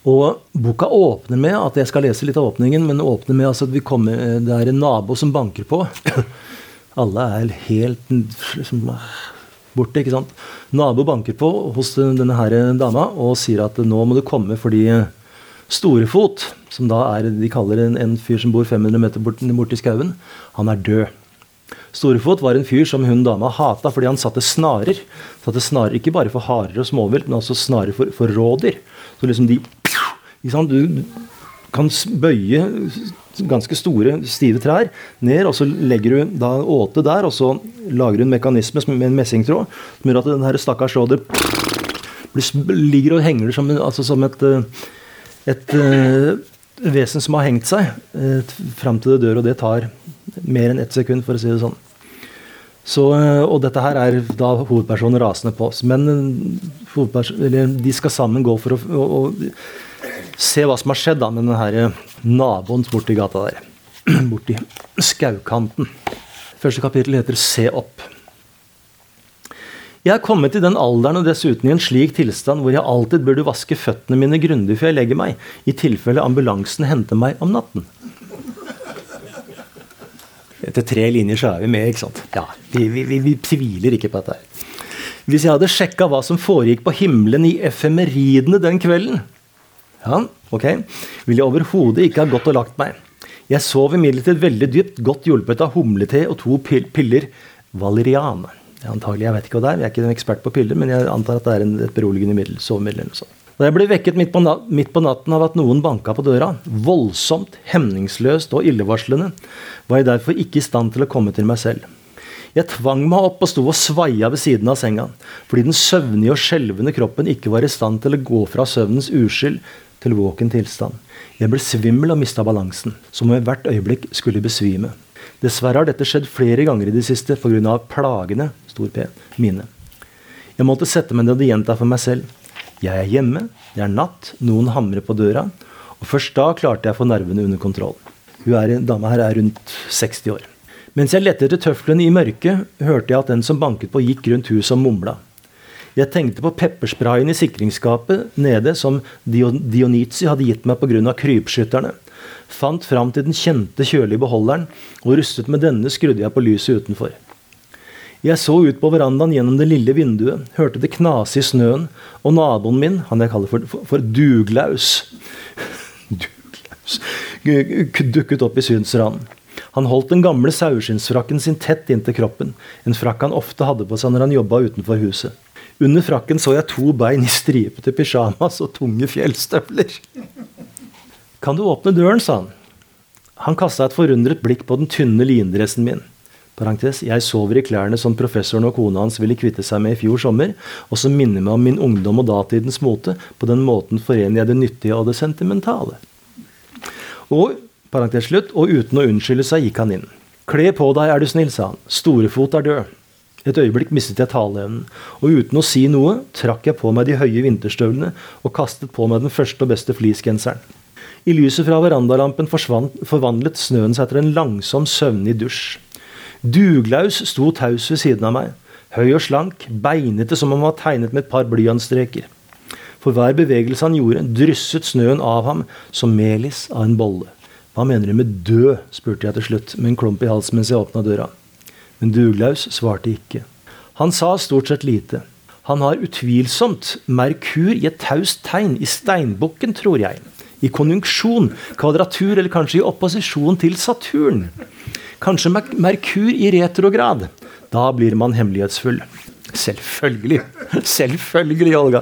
Og boka åpner med at jeg skal lese litt av åpningen, men åpner med altså at vi kommer, det er en nabo som banker på. Alle er helt liksom, borte, ikke sant. Nabo banker på hos denne her dama og sier at nå må du komme fordi Storefot, som da er de kaller en, en fyr som bor 500 meter borti bort i skauen, han er død. Storefot var en fyr som hun dama hata fordi han satte snarer. Satte snarer ikke bare for harer og småvilt, men også snarer for, for rådyr. Så liksom de Du kan bøye ganske store, stive trær ned, og så legger du da åte der, og så lager du en mekanisme med en messingtråd som gjør at den her stakkars rådyr ligger og henger som, altså som et, et, et vesen som har hengt seg eh, fram til det dør, og det tar mer enn ett sekund, for å si det sånn. Så, eh, og dette her er da hovedpersonen rasende på oss. Men eh, de skal sammen gå for å, å, å, se hva som har skjedd da, med denne naboen borti gata der. Borti skaukanten. Første kapittel heter 'Se opp'. Jeg er kommet i den alderen og dessuten i en slik tilstand hvor jeg alltid burde vaske føttene mine grundig før jeg legger meg, i tilfelle ambulansen henter meg om natten. Etter tre linjer så er vi med. ikke sant? Ja, Vi, vi, vi, vi tviler ikke på dette. her. Hvis jeg hadde sjekka hva som foregikk på himmelen i efemeridene den kvelden, ja, ok, ville jeg overhodet ikke ha gått og lagt meg. Jeg sov imidlertid veldig dypt, godt hjulpet av humlete og to piller valerian. Antagelig, jeg vet ikke hva det er, jeg er ikke en ekspert på piller, men jeg antar at det er en, et beroligende middel. sovemiddel eller noe sånt. Da jeg ble vekket midt på, midt på, natten av at noen banka på døra, voldsomt, hemningsløst og illevarslende, var jeg derfor ikke i stand til å komme til meg selv. Jeg tvang meg opp og sto og svaia ved siden av senga, fordi den søvnige og skjelvende kroppen ikke var i stand til å gå fra søvnens uskyld til våken tilstand. Jeg ble svimmel og mista balansen, som om jeg hvert øyeblikk skulle besvime. Dessverre har dette skjedd flere ganger i det siste pga. plagene stor P, mine. Jeg måtte sette meg ned og gjenta for meg selv. Jeg er hjemme, det er natt, noen hamrer på døra. Og først da klarte jeg å få nervene under kontroll. Hun er, Dama her er rundt 60 år. Mens jeg lette etter tøflene i mørket, hørte jeg at den som banket på, gikk rundt huset og mumla. Jeg tenkte på peppersprayen i sikringsskapet nede som Dionitsi hadde gitt meg pga. krypskytterne. Fant fram til den kjente kjølige beholderen, og rustet med denne skrudde jeg på lyset utenfor. Jeg så ut på verandaen gjennom det lille vinduet, hørte det knase i snøen, og naboen min, han jeg kaller for, for, for Duglaus Duglaus dukket opp i synsranden. Han holdt den gamle saueskinnsfrakken sin tett inntil kroppen, en frakk han ofte hadde på seg når han jobba utenfor huset. Under frakken så jeg to bein i stripete pysjamas og tunge fjellstøvler. Kan du åpne døren, sa han. Han kasta et forundret blikk på den tynne lindressen min. Parentes, jeg sover i klærne som professoren og kona hans ville kvitte seg med i fjor sommer, og som minner meg om min ungdom og datidens mote. På den måten forener jeg det nyttige og det sentimentale. Og, parentes slutt, og uten å unnskylde seg gikk han inn. Kle på deg, er du snill, sa han. Storefot er død. Et øyeblikk mistet jeg taleevnen, og uten å si noe trakk jeg på meg de høye vinterstøvlene og kastet på meg den første og beste fleecegenseren. I lyset fra verandalampen forvandlet snøen seg til en langsom, søvnig dusj. Duglaus sto taus ved siden av meg. Høy og slank, beinete som om han var tegnet med et par blyantstreker. For hver bevegelse han gjorde, drysset snøen av ham som melis av en bolle. Hva mener du med død? spurte jeg til slutt, med en klump i halsen mens jeg åpna døra. Men Duglaus svarte ikke. Han sa stort sett lite. Han har utvilsomt Merkur i et taust tegn, i steinbukken, tror jeg. I konjunksjon, kvadratur eller kanskje i opposisjon til Saturn. Kanskje Merkur i retrograd. Da blir man hemmelighetsfull. Selvfølgelig. Selvfølgelig, Olga.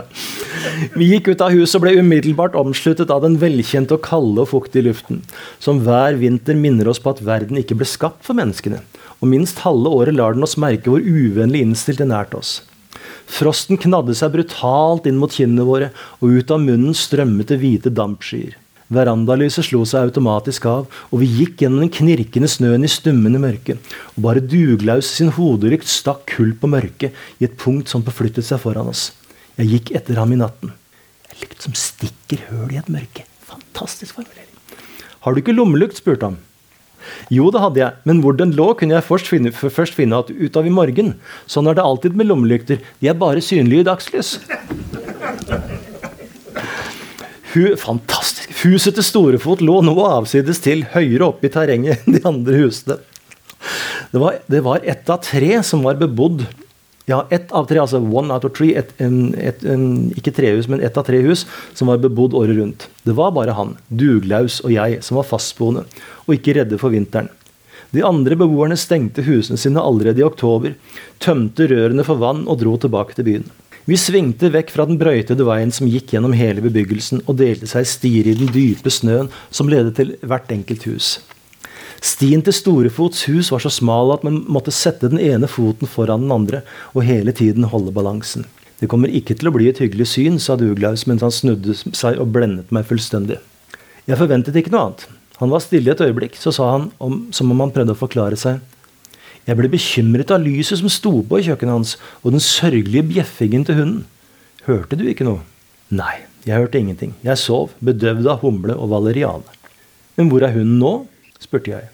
Vi gikk ut av huset og ble umiddelbart omsluttet av den velkjente og kalde og fuktige luften, som hver vinter minner oss på at verden ikke ble skapt for menneskene. Og minst halve året lar den oss merke hvor uvennlig innstilt den er oss. Frosten knadde seg brutalt inn mot kinnene våre, og ut av munnen strømmet det hvite dampskyer. Verandalyset slo seg automatisk av, og vi gikk gjennom den knirkende snøen i stummende mørke. Og bare Duglaus sin hodelykt stakk kull på mørket i et punkt som beflyttet seg foran oss. Jeg gikk etter ham i natten. Jeg lykt som stikker høl i et mørke. Fantastisk formulering. Har du ikke lommelykt? spurte han. Jo, det hadde jeg, men hvor den lå, kunne jeg først finne, først finne ut av i morgen. Sånn er det alltid med lommelykter. De er bare synlige i dagslys. Fantastisk. Huset til Storefot lå nå avsides til, høyere oppe i terrenget enn de andre husene. Det var, det var ett av tre som var bebodd. Ja, ett av tre, altså one out of three, et, en, et, en, ikke trehus, men ett av tre hus som var bebodd året rundt. Det var bare han, Duglaus og jeg, som var fastboende og ikke redde for vinteren. De andre beboerne stengte husene sine allerede i oktober, tømte rørene for vann og dro tilbake til byen. Vi svingte vekk fra den brøytede veien som gikk gjennom hele bebyggelsen, og delte seg stier i den dype snøen som ledet til hvert enkelt hus. Stien til Storefots hus var så smal at man måtte sette den ene foten foran den andre og hele tiden holde balansen. Det kommer ikke til å bli et hyggelig syn, sa Duglaus mens han snudde seg og blendet meg fullstendig. Jeg forventet ikke noe annet. Han var stille et øyeblikk, så sa han om, som om han prøvde å forklare seg. Jeg ble bekymret av lyset som sto på i kjøkkenet hans, og den sørgelige bjeffingen til hunden. Hørte du ikke noe? Nei, jeg hørte ingenting. Jeg sov, bedøvd av humle og valeriane. Men hvor er hunden nå? spurte jeg.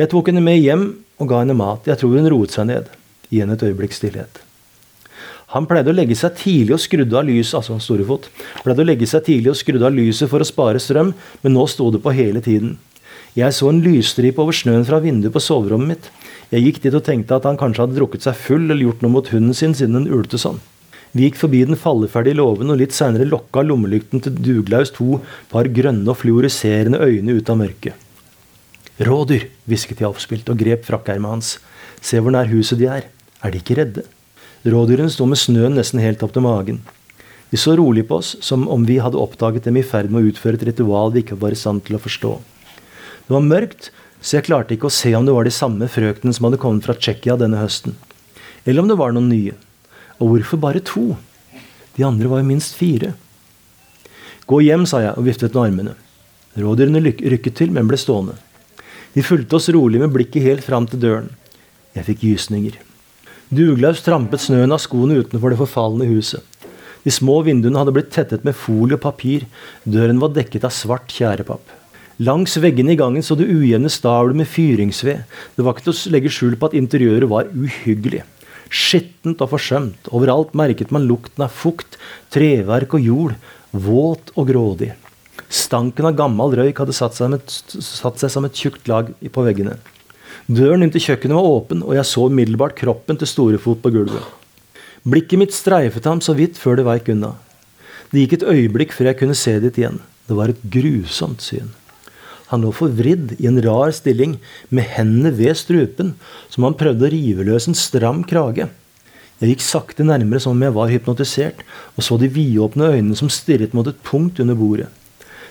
Jeg tok henne med hjem og ga henne mat. Jeg tror hun roet seg ned. Igjen et øyeblikks stillhet. Han pleide å legge seg tidlig og skrudde av lyset altså Storefot, pleide å legge seg tidlig og skrudde av lyset for å spare strøm, men nå sto det på hele tiden. Jeg så en lysstripe over snøen fra vinduet på soverommet mitt. Jeg gikk dit og tenkte at han kanskje hadde drukket seg full eller gjort noe mot hunden sin siden den ulte sånn. Vi gikk forbi den falleferdige låven, og litt seinere lokka lommelykten til Duglaus to par grønne og fluoriserende øyne ut av mørket. Rådyr, hvisket jeg oppspilt og grep frakkermet hans. Se hvor nær huset de er. Er de ikke redde? Rådyrene sto med snøen nesten helt opp til magen. De så rolig på oss, som om vi hadde oppdaget dem i ferd med å utføre et ritual vi ikke var i stand til å forstå. Det var mørkt, så jeg klarte ikke å se om det var de samme frøknene som hadde kommet fra Tsjekkia denne høsten. Eller om det var noen nye. Og hvorfor bare to? De andre var jo minst fire. Gå hjem, sa jeg og viftet med armene. Rådyrene rykket til, men ble stående. De fulgte oss rolig med blikket helt fram til døren. Jeg fikk gysninger. Duglaus trampet snøen av skoene utenfor det forfalne huset. De små vinduene hadde blitt tettet med folie og papir. Døren var dekket av svart tjærepapp. Langs veggene i gangen så det ujevne stabler med fyringsved. Det var ikke til å legge skjul på at interiøret var uhyggelig. Skittent og forsømt. Overalt merket man lukten av fukt, treverk og jord. Våt og grådig. Stanken av gammel røyk hadde satt seg, et, satt seg som et tjukt lag på veggene. Døren inn til kjøkkenet var åpen, og jeg så umiddelbart kroppen til Storefot på gulvet. Blikket mitt streifet ham så vidt før det veik unna. Det gikk et øyeblikk før jeg kunne se dit igjen. Det var et grusomt syn. Han lå forvridd i en rar stilling, med hendene ved strupen, som han prøvde å rive løs en stram krage. Jeg gikk sakte nærmere som om jeg var hypnotisert, og så de vidåpne øynene som stirret mot et punkt under bordet.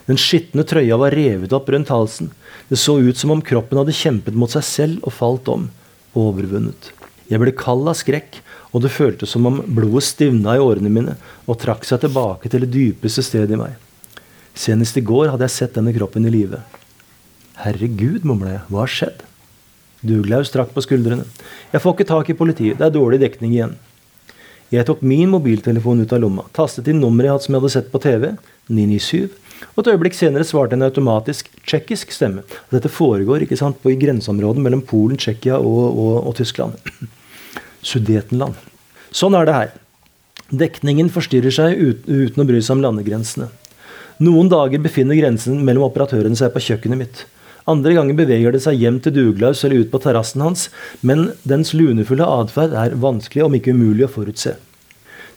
Den skitne trøya var revet opp rundt halsen. Det så ut som om kroppen hadde kjempet mot seg selv og falt om, overvunnet. Jeg ble kald av skrekk, og det føltes som om blodet stivna i årene mine og trakk seg tilbake til det dypeste stedet i meg. Senest i går hadde jeg sett denne kroppen i live. Herregud, mumla jeg, hva har skjedd? Duglaus trakk på skuldrene. Jeg får ikke tak i politiet, det er dårlig dekning igjen. Jeg tok min mobiltelefon ut av lomma, tastet inn nummeret jeg hadde som jeg hadde sett på TV, 997, og et øyeblikk senere svarte en automatisk tsjekkisk stemme. Dette foregår ikke sant, på i grenseområdet mellom Polen, Tsjekkia og, og, og, Tyskland. Sudetenland. Sånn er det her. Dekningen forstyrrer seg uten å bry seg om landegrensene. Noen dager befinner grensen mellom operatørene seg på kjøkkenet mitt. Andre ganger beveger det seg hjem til Duglaus eller ut på terrassen hans, men dens lunefulle atferd er vanskelig, om ikke umulig, å forutse.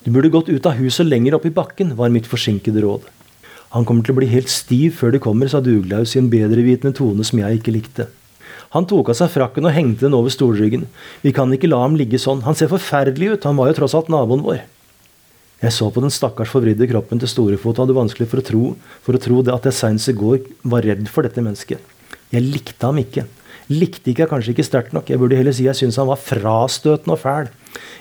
Du burde gått ut av huset lenger opp i bakken, var mitt forsinkede råd. Han kommer til å bli helt stiv før de kommer, sa Duglaus i en bedrevitende tone som jeg ikke likte. Han tok av seg frakken og hengte den over stolryggen. Vi kan ikke la ham ligge sånn, han ser forferdelig ut, han var jo tross alt naboen vår. Jeg så på den stakkars forvridde kroppen til Storefot og hadde vanskelig for å tro, for å tro det at jeg senest i går var redd for dette mennesket. Jeg likte ham ikke. Likte ikke kanskje ikke sterkt nok. Jeg burde heller si jeg syntes han var frastøtende og fæl.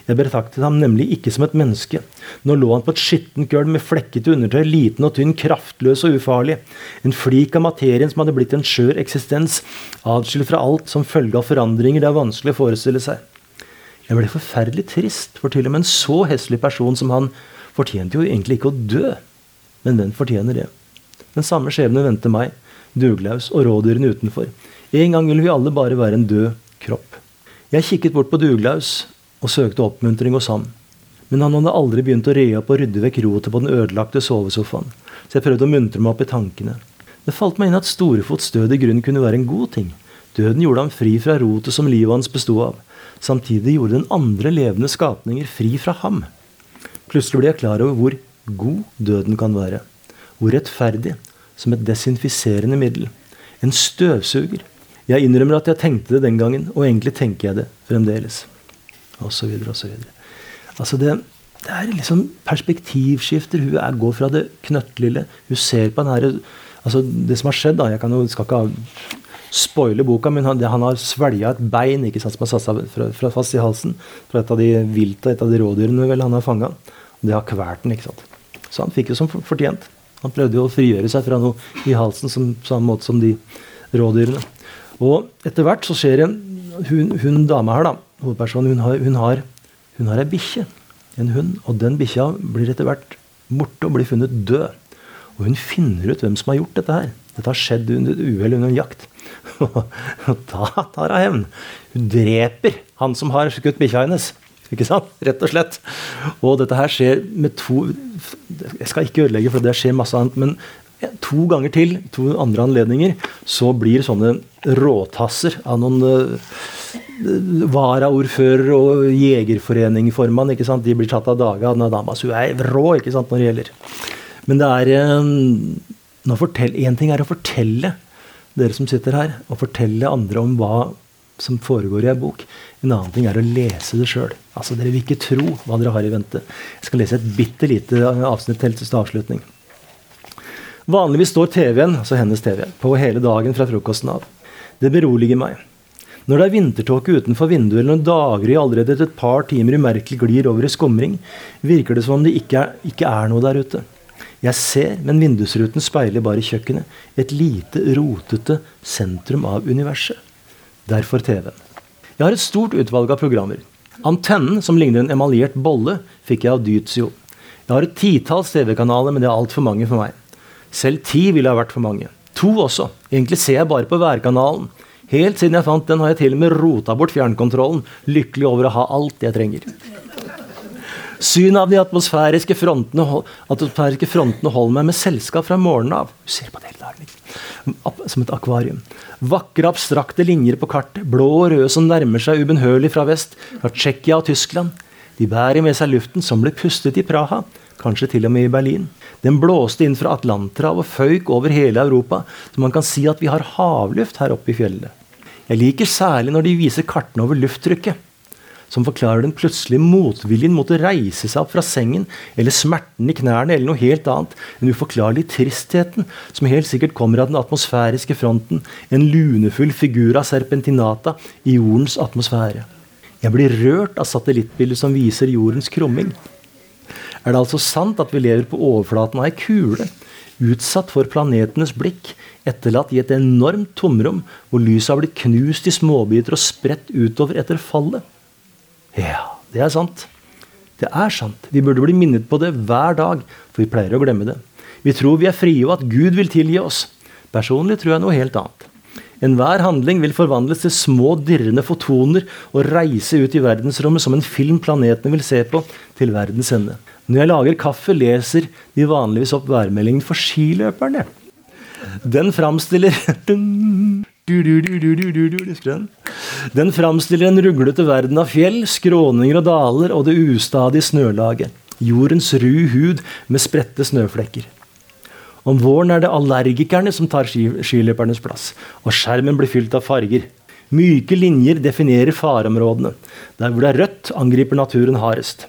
Jeg betraktet ham nemlig ikke som et menneske. Nå lå han på et skittent gulv med flekkete undertøy, liten og tynn, kraftløs og ufarlig. En flik av materien som hadde blitt en skjør eksistens, atskilt fra alt som følge av forandringer det er vanskelig å forestille seg. Jeg ble forferdelig trist, for til og med en så heslig person som han fortjente jo egentlig ikke å dø. Men den fortjener det. Den samme skjebne venter meg, Duglaus og rådyrene utenfor. En gang vil vi alle bare være en død kropp. Jeg kikket bort på Duglaus og søkte oppmuntring hos ham. Men han hadde aldri begynt å re opp og rydde vekk rotet på den ødelagte sovesofaen, så jeg prøvde å muntre meg opp i tankene. Det falt meg inn at Storefots død i grunnen kunne være en god ting. Døden gjorde ham fri fra rotet som livet hans bestod av. Samtidig gjorde den andre levende skapninger fri fra ham. Plutselig ble jeg klar over hvor god døden kan være. Hvor rettferdig, som et desinfiserende middel. En støvsuger. Jeg innrømmer at jeg tenkte det den gangen, og egentlig tenker jeg det fremdeles. Og så videre, og så videre. Altså det, det er liksom perspektivskifter. Hun er, går fra det knøttlille. Hun ser på den her, altså Det som har skjedd da, Jeg jo, skal ikke spoile boka, men han, han har svelga et bein ikke sant, som har satt seg fra, fra, fast i halsen. Fra et av de vilte, et av de rådyrene vel han har fanga. Det har kvalt den. ikke sant. Så han fikk det som fortjent. Han prøvde jo å frigjøre seg fra noe i halsen som samme måte som de rådyrene. Og etter hvert så skjer en hun, hun dama her, da, hovedpersonen, hun har, hun har, hun har ei bikkje. En hund. Og den bikkja blir etter hvert borte og blir funnet død. Og hun finner ut hvem som har gjort dette her. Dette har skjedd under et uhell under en jakt. Og da tar hun hevn. Hun dreper han som har skutt bikkja hennes. Ikke sant? Rett og slett. Og dette her skjer med to Jeg skal ikke ødelegge, for det skjer masse annet. Men to ganger til, to andre anledninger, så blir sånne råtasser av noen uh, varaordfører og jegerforeningformann ikke sant? De blir tatt av dage av denne dama. Så hun er rå ikke sant, når det gjelder. Men det er Én ting er å fortelle dere som sitter her, og fortelle andre om hva som foregår i ei bok. En annen ting er å lese det sjøl. Altså, dere vil ikke tro hva dere har i vente. Jeg skal lese et bitte lite avsnitt til til avslutning. Vanligvis står TV-en, altså hennes TV, på hele dagen fra frokosten av. Det beroliger meg. Når det er vintertåke utenfor vinduet, eller når daggry allerede etter et par timer umerkelig glir over i skumring, virker det som om det ikke er, ikke er noe der ute. Jeg ser, men vindusruten speiler bare kjøkkenet. Et lite, rotete sentrum av universet. Derfor TV-en. Jeg har et stort utvalg av programmer. Antennen, som ligner en emaljert bolle, fikk jeg av Dytzio. Jeg har et titalls TV-kanaler, men det er altfor mange for meg. Selv ti ville ha vært for mange. To også. Egentlig ser jeg bare på værkanalen. Helt siden jeg fant den, har jeg til og med rota bort fjernkontrollen, lykkelig over å ha alt jeg trenger. Synet av de atmosfæriske frontene, atmosfæriske frontene holder meg med selskap fra morgenen av. Du ser på det hele dagen. Som et akvarium. Vakre, abstrakte linjer på kartet. Blå og røde som nærmer seg ubønnhørlig fra vest. Fra Tsjekkia og Tyskland. De bærer med seg luften som ble pustet i Praha. Kanskje til og med i Berlin. Den blåste inn fra Atlanterhavet og føyk over hele Europa, så man kan si at vi har havluft her oppe i fjellene. Jeg liker særlig når de viser kartene over lufttrykket som forklarer den plutselige motviljen mot å reise seg opp fra sengen, eller smerten i knærne, eller noe helt annet. Den uforklarlige tristheten, som helt sikkert kommer av den atmosfæriske fronten. En lunefull figur av serpentinata i jordens atmosfære. Jeg blir rørt av satellittbildet som viser jordens krumming. Er det altså sant at vi lever på overflaten av ei kule, utsatt for planetenes blikk, etterlatt i et enormt tomrom, hvor lyset har blitt knust i småbiter og spredt utover etter fallet? Ja, det er sant. Det er sant. Vi burde bli minnet på det hver dag, for vi pleier å glemme det. Vi tror vi er frie, og at Gud vil tilgi oss. Personlig tror jeg noe helt annet. Enhver handling vil forvandles til små, dirrende fotoner og reise ut i verdensrommet som en film planetene vil se på, til verdens ende. Når jeg lager kaffe, leser de vanligvis opp værmeldingen for skiløperne. Den framstiller Den framstiller en ruglete verden av fjell, skråninger og daler og det ustadige snølaget. Jordens ru hud med spredte snøflekker. Om våren er det allergikerne som tar skiløpernes plass, og skjermen blir fylt av farger. Myke linjer definerer fareområdene. Der hvor det er rødt, angriper naturen hardest.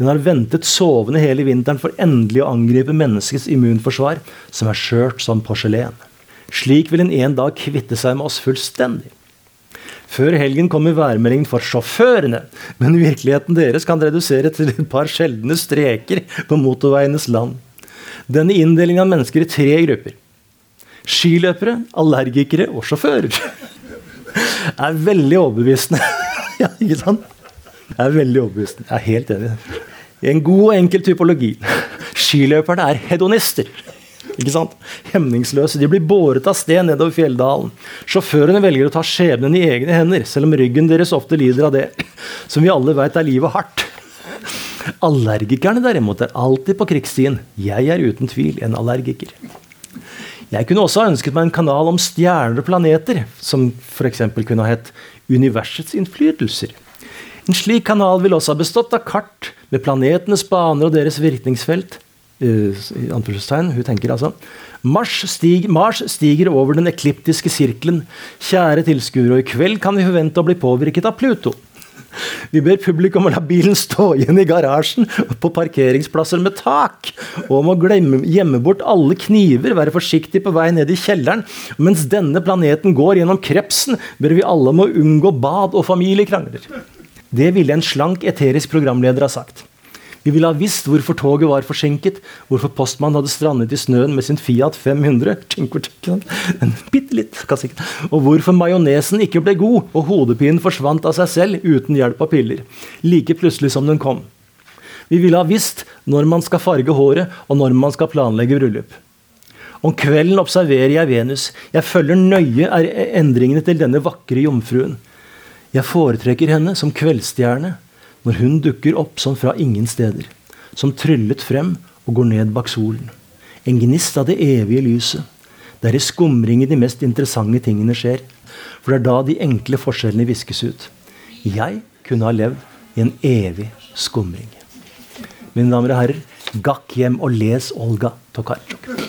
Den har ventet sovende hele vinteren for endelig å angripe menneskets immunforsvar, som er skjørt som porselen. Slik vil en en dag kvitte seg med oss fullstendig. Før helgen kommer værmeldingen for sjåførene, men virkeligheten deres kan redusere til et par sjeldne streker på motorveienes land. Denne inndelingen av mennesker i tre grupper, skiløpere, allergikere og sjåfører, er veldig overbevisende. ja, ikke sant? Jeg er veldig overbevisende. Jeg er helt enig. En god og enkel typologi. Skiløperne er hedonister. Ikke sant? Hemningsløse. De blir båret av sted nedover fjelldalen. Sjåførene velger å ta skjebnen i egne hender, selv om ryggen deres ofte lider av det. Som vi alle vet er livet hardt. Allergikerne derimot er alltid på krigsstien. Jeg er uten tvil en allergiker. Jeg kunne også ha ønsket meg en kanal om stjerner og planeter, som f.eks. kunne ha hett Universets innflytelser. En slik kanal ville også ha bestått av kart med planetenes baner og deres virkningsfelt. Uh, hun tenker altså Mars, stig, Mars, stiger over den ekliptiske sirkelen. Kjære tilskuere, og i kveld kan vi forvente å bli påvirket av Pluto. Vi ber publikum å la bilen stå igjen i garasjen på parkeringsplasser med tak, og om å glemme, gjemme bort alle kniver, være forsiktig på vei ned i kjelleren. Mens denne planeten går gjennom krepsen, ber vi alle om å unngå bad og familiekrangler. Det ville en slank, eterisk programleder ha sagt. Vi ville ha visst hvorfor toget var forsinket, hvorfor postmannen hadde strandet i snøen med sin Fiat 500, en bitte litt, og hvorfor majonesen ikke ble god og hodepinen forsvant av seg selv uten hjelp av piller, like plutselig som den kom. Vi ville ha visst når man skal farge håret, og når man skal planlegge bryllup. Om kvelden observerer jeg Venus. Jeg følger nøye endringene til denne vakre jomfruen. Jeg foretrekker henne som kveldsstjerne når hun dukker opp som fra ingen steder, som tryllet frem og går ned bak solen. En gnist av det evige lyset. Det er i skumringen de mest interessante tingene skjer. For det er da de enkle forskjellene viskes ut. Jeg kunne ha levd i en evig skumring. Mine damer og herrer, gakk hjem og les Olga Tokarczuk.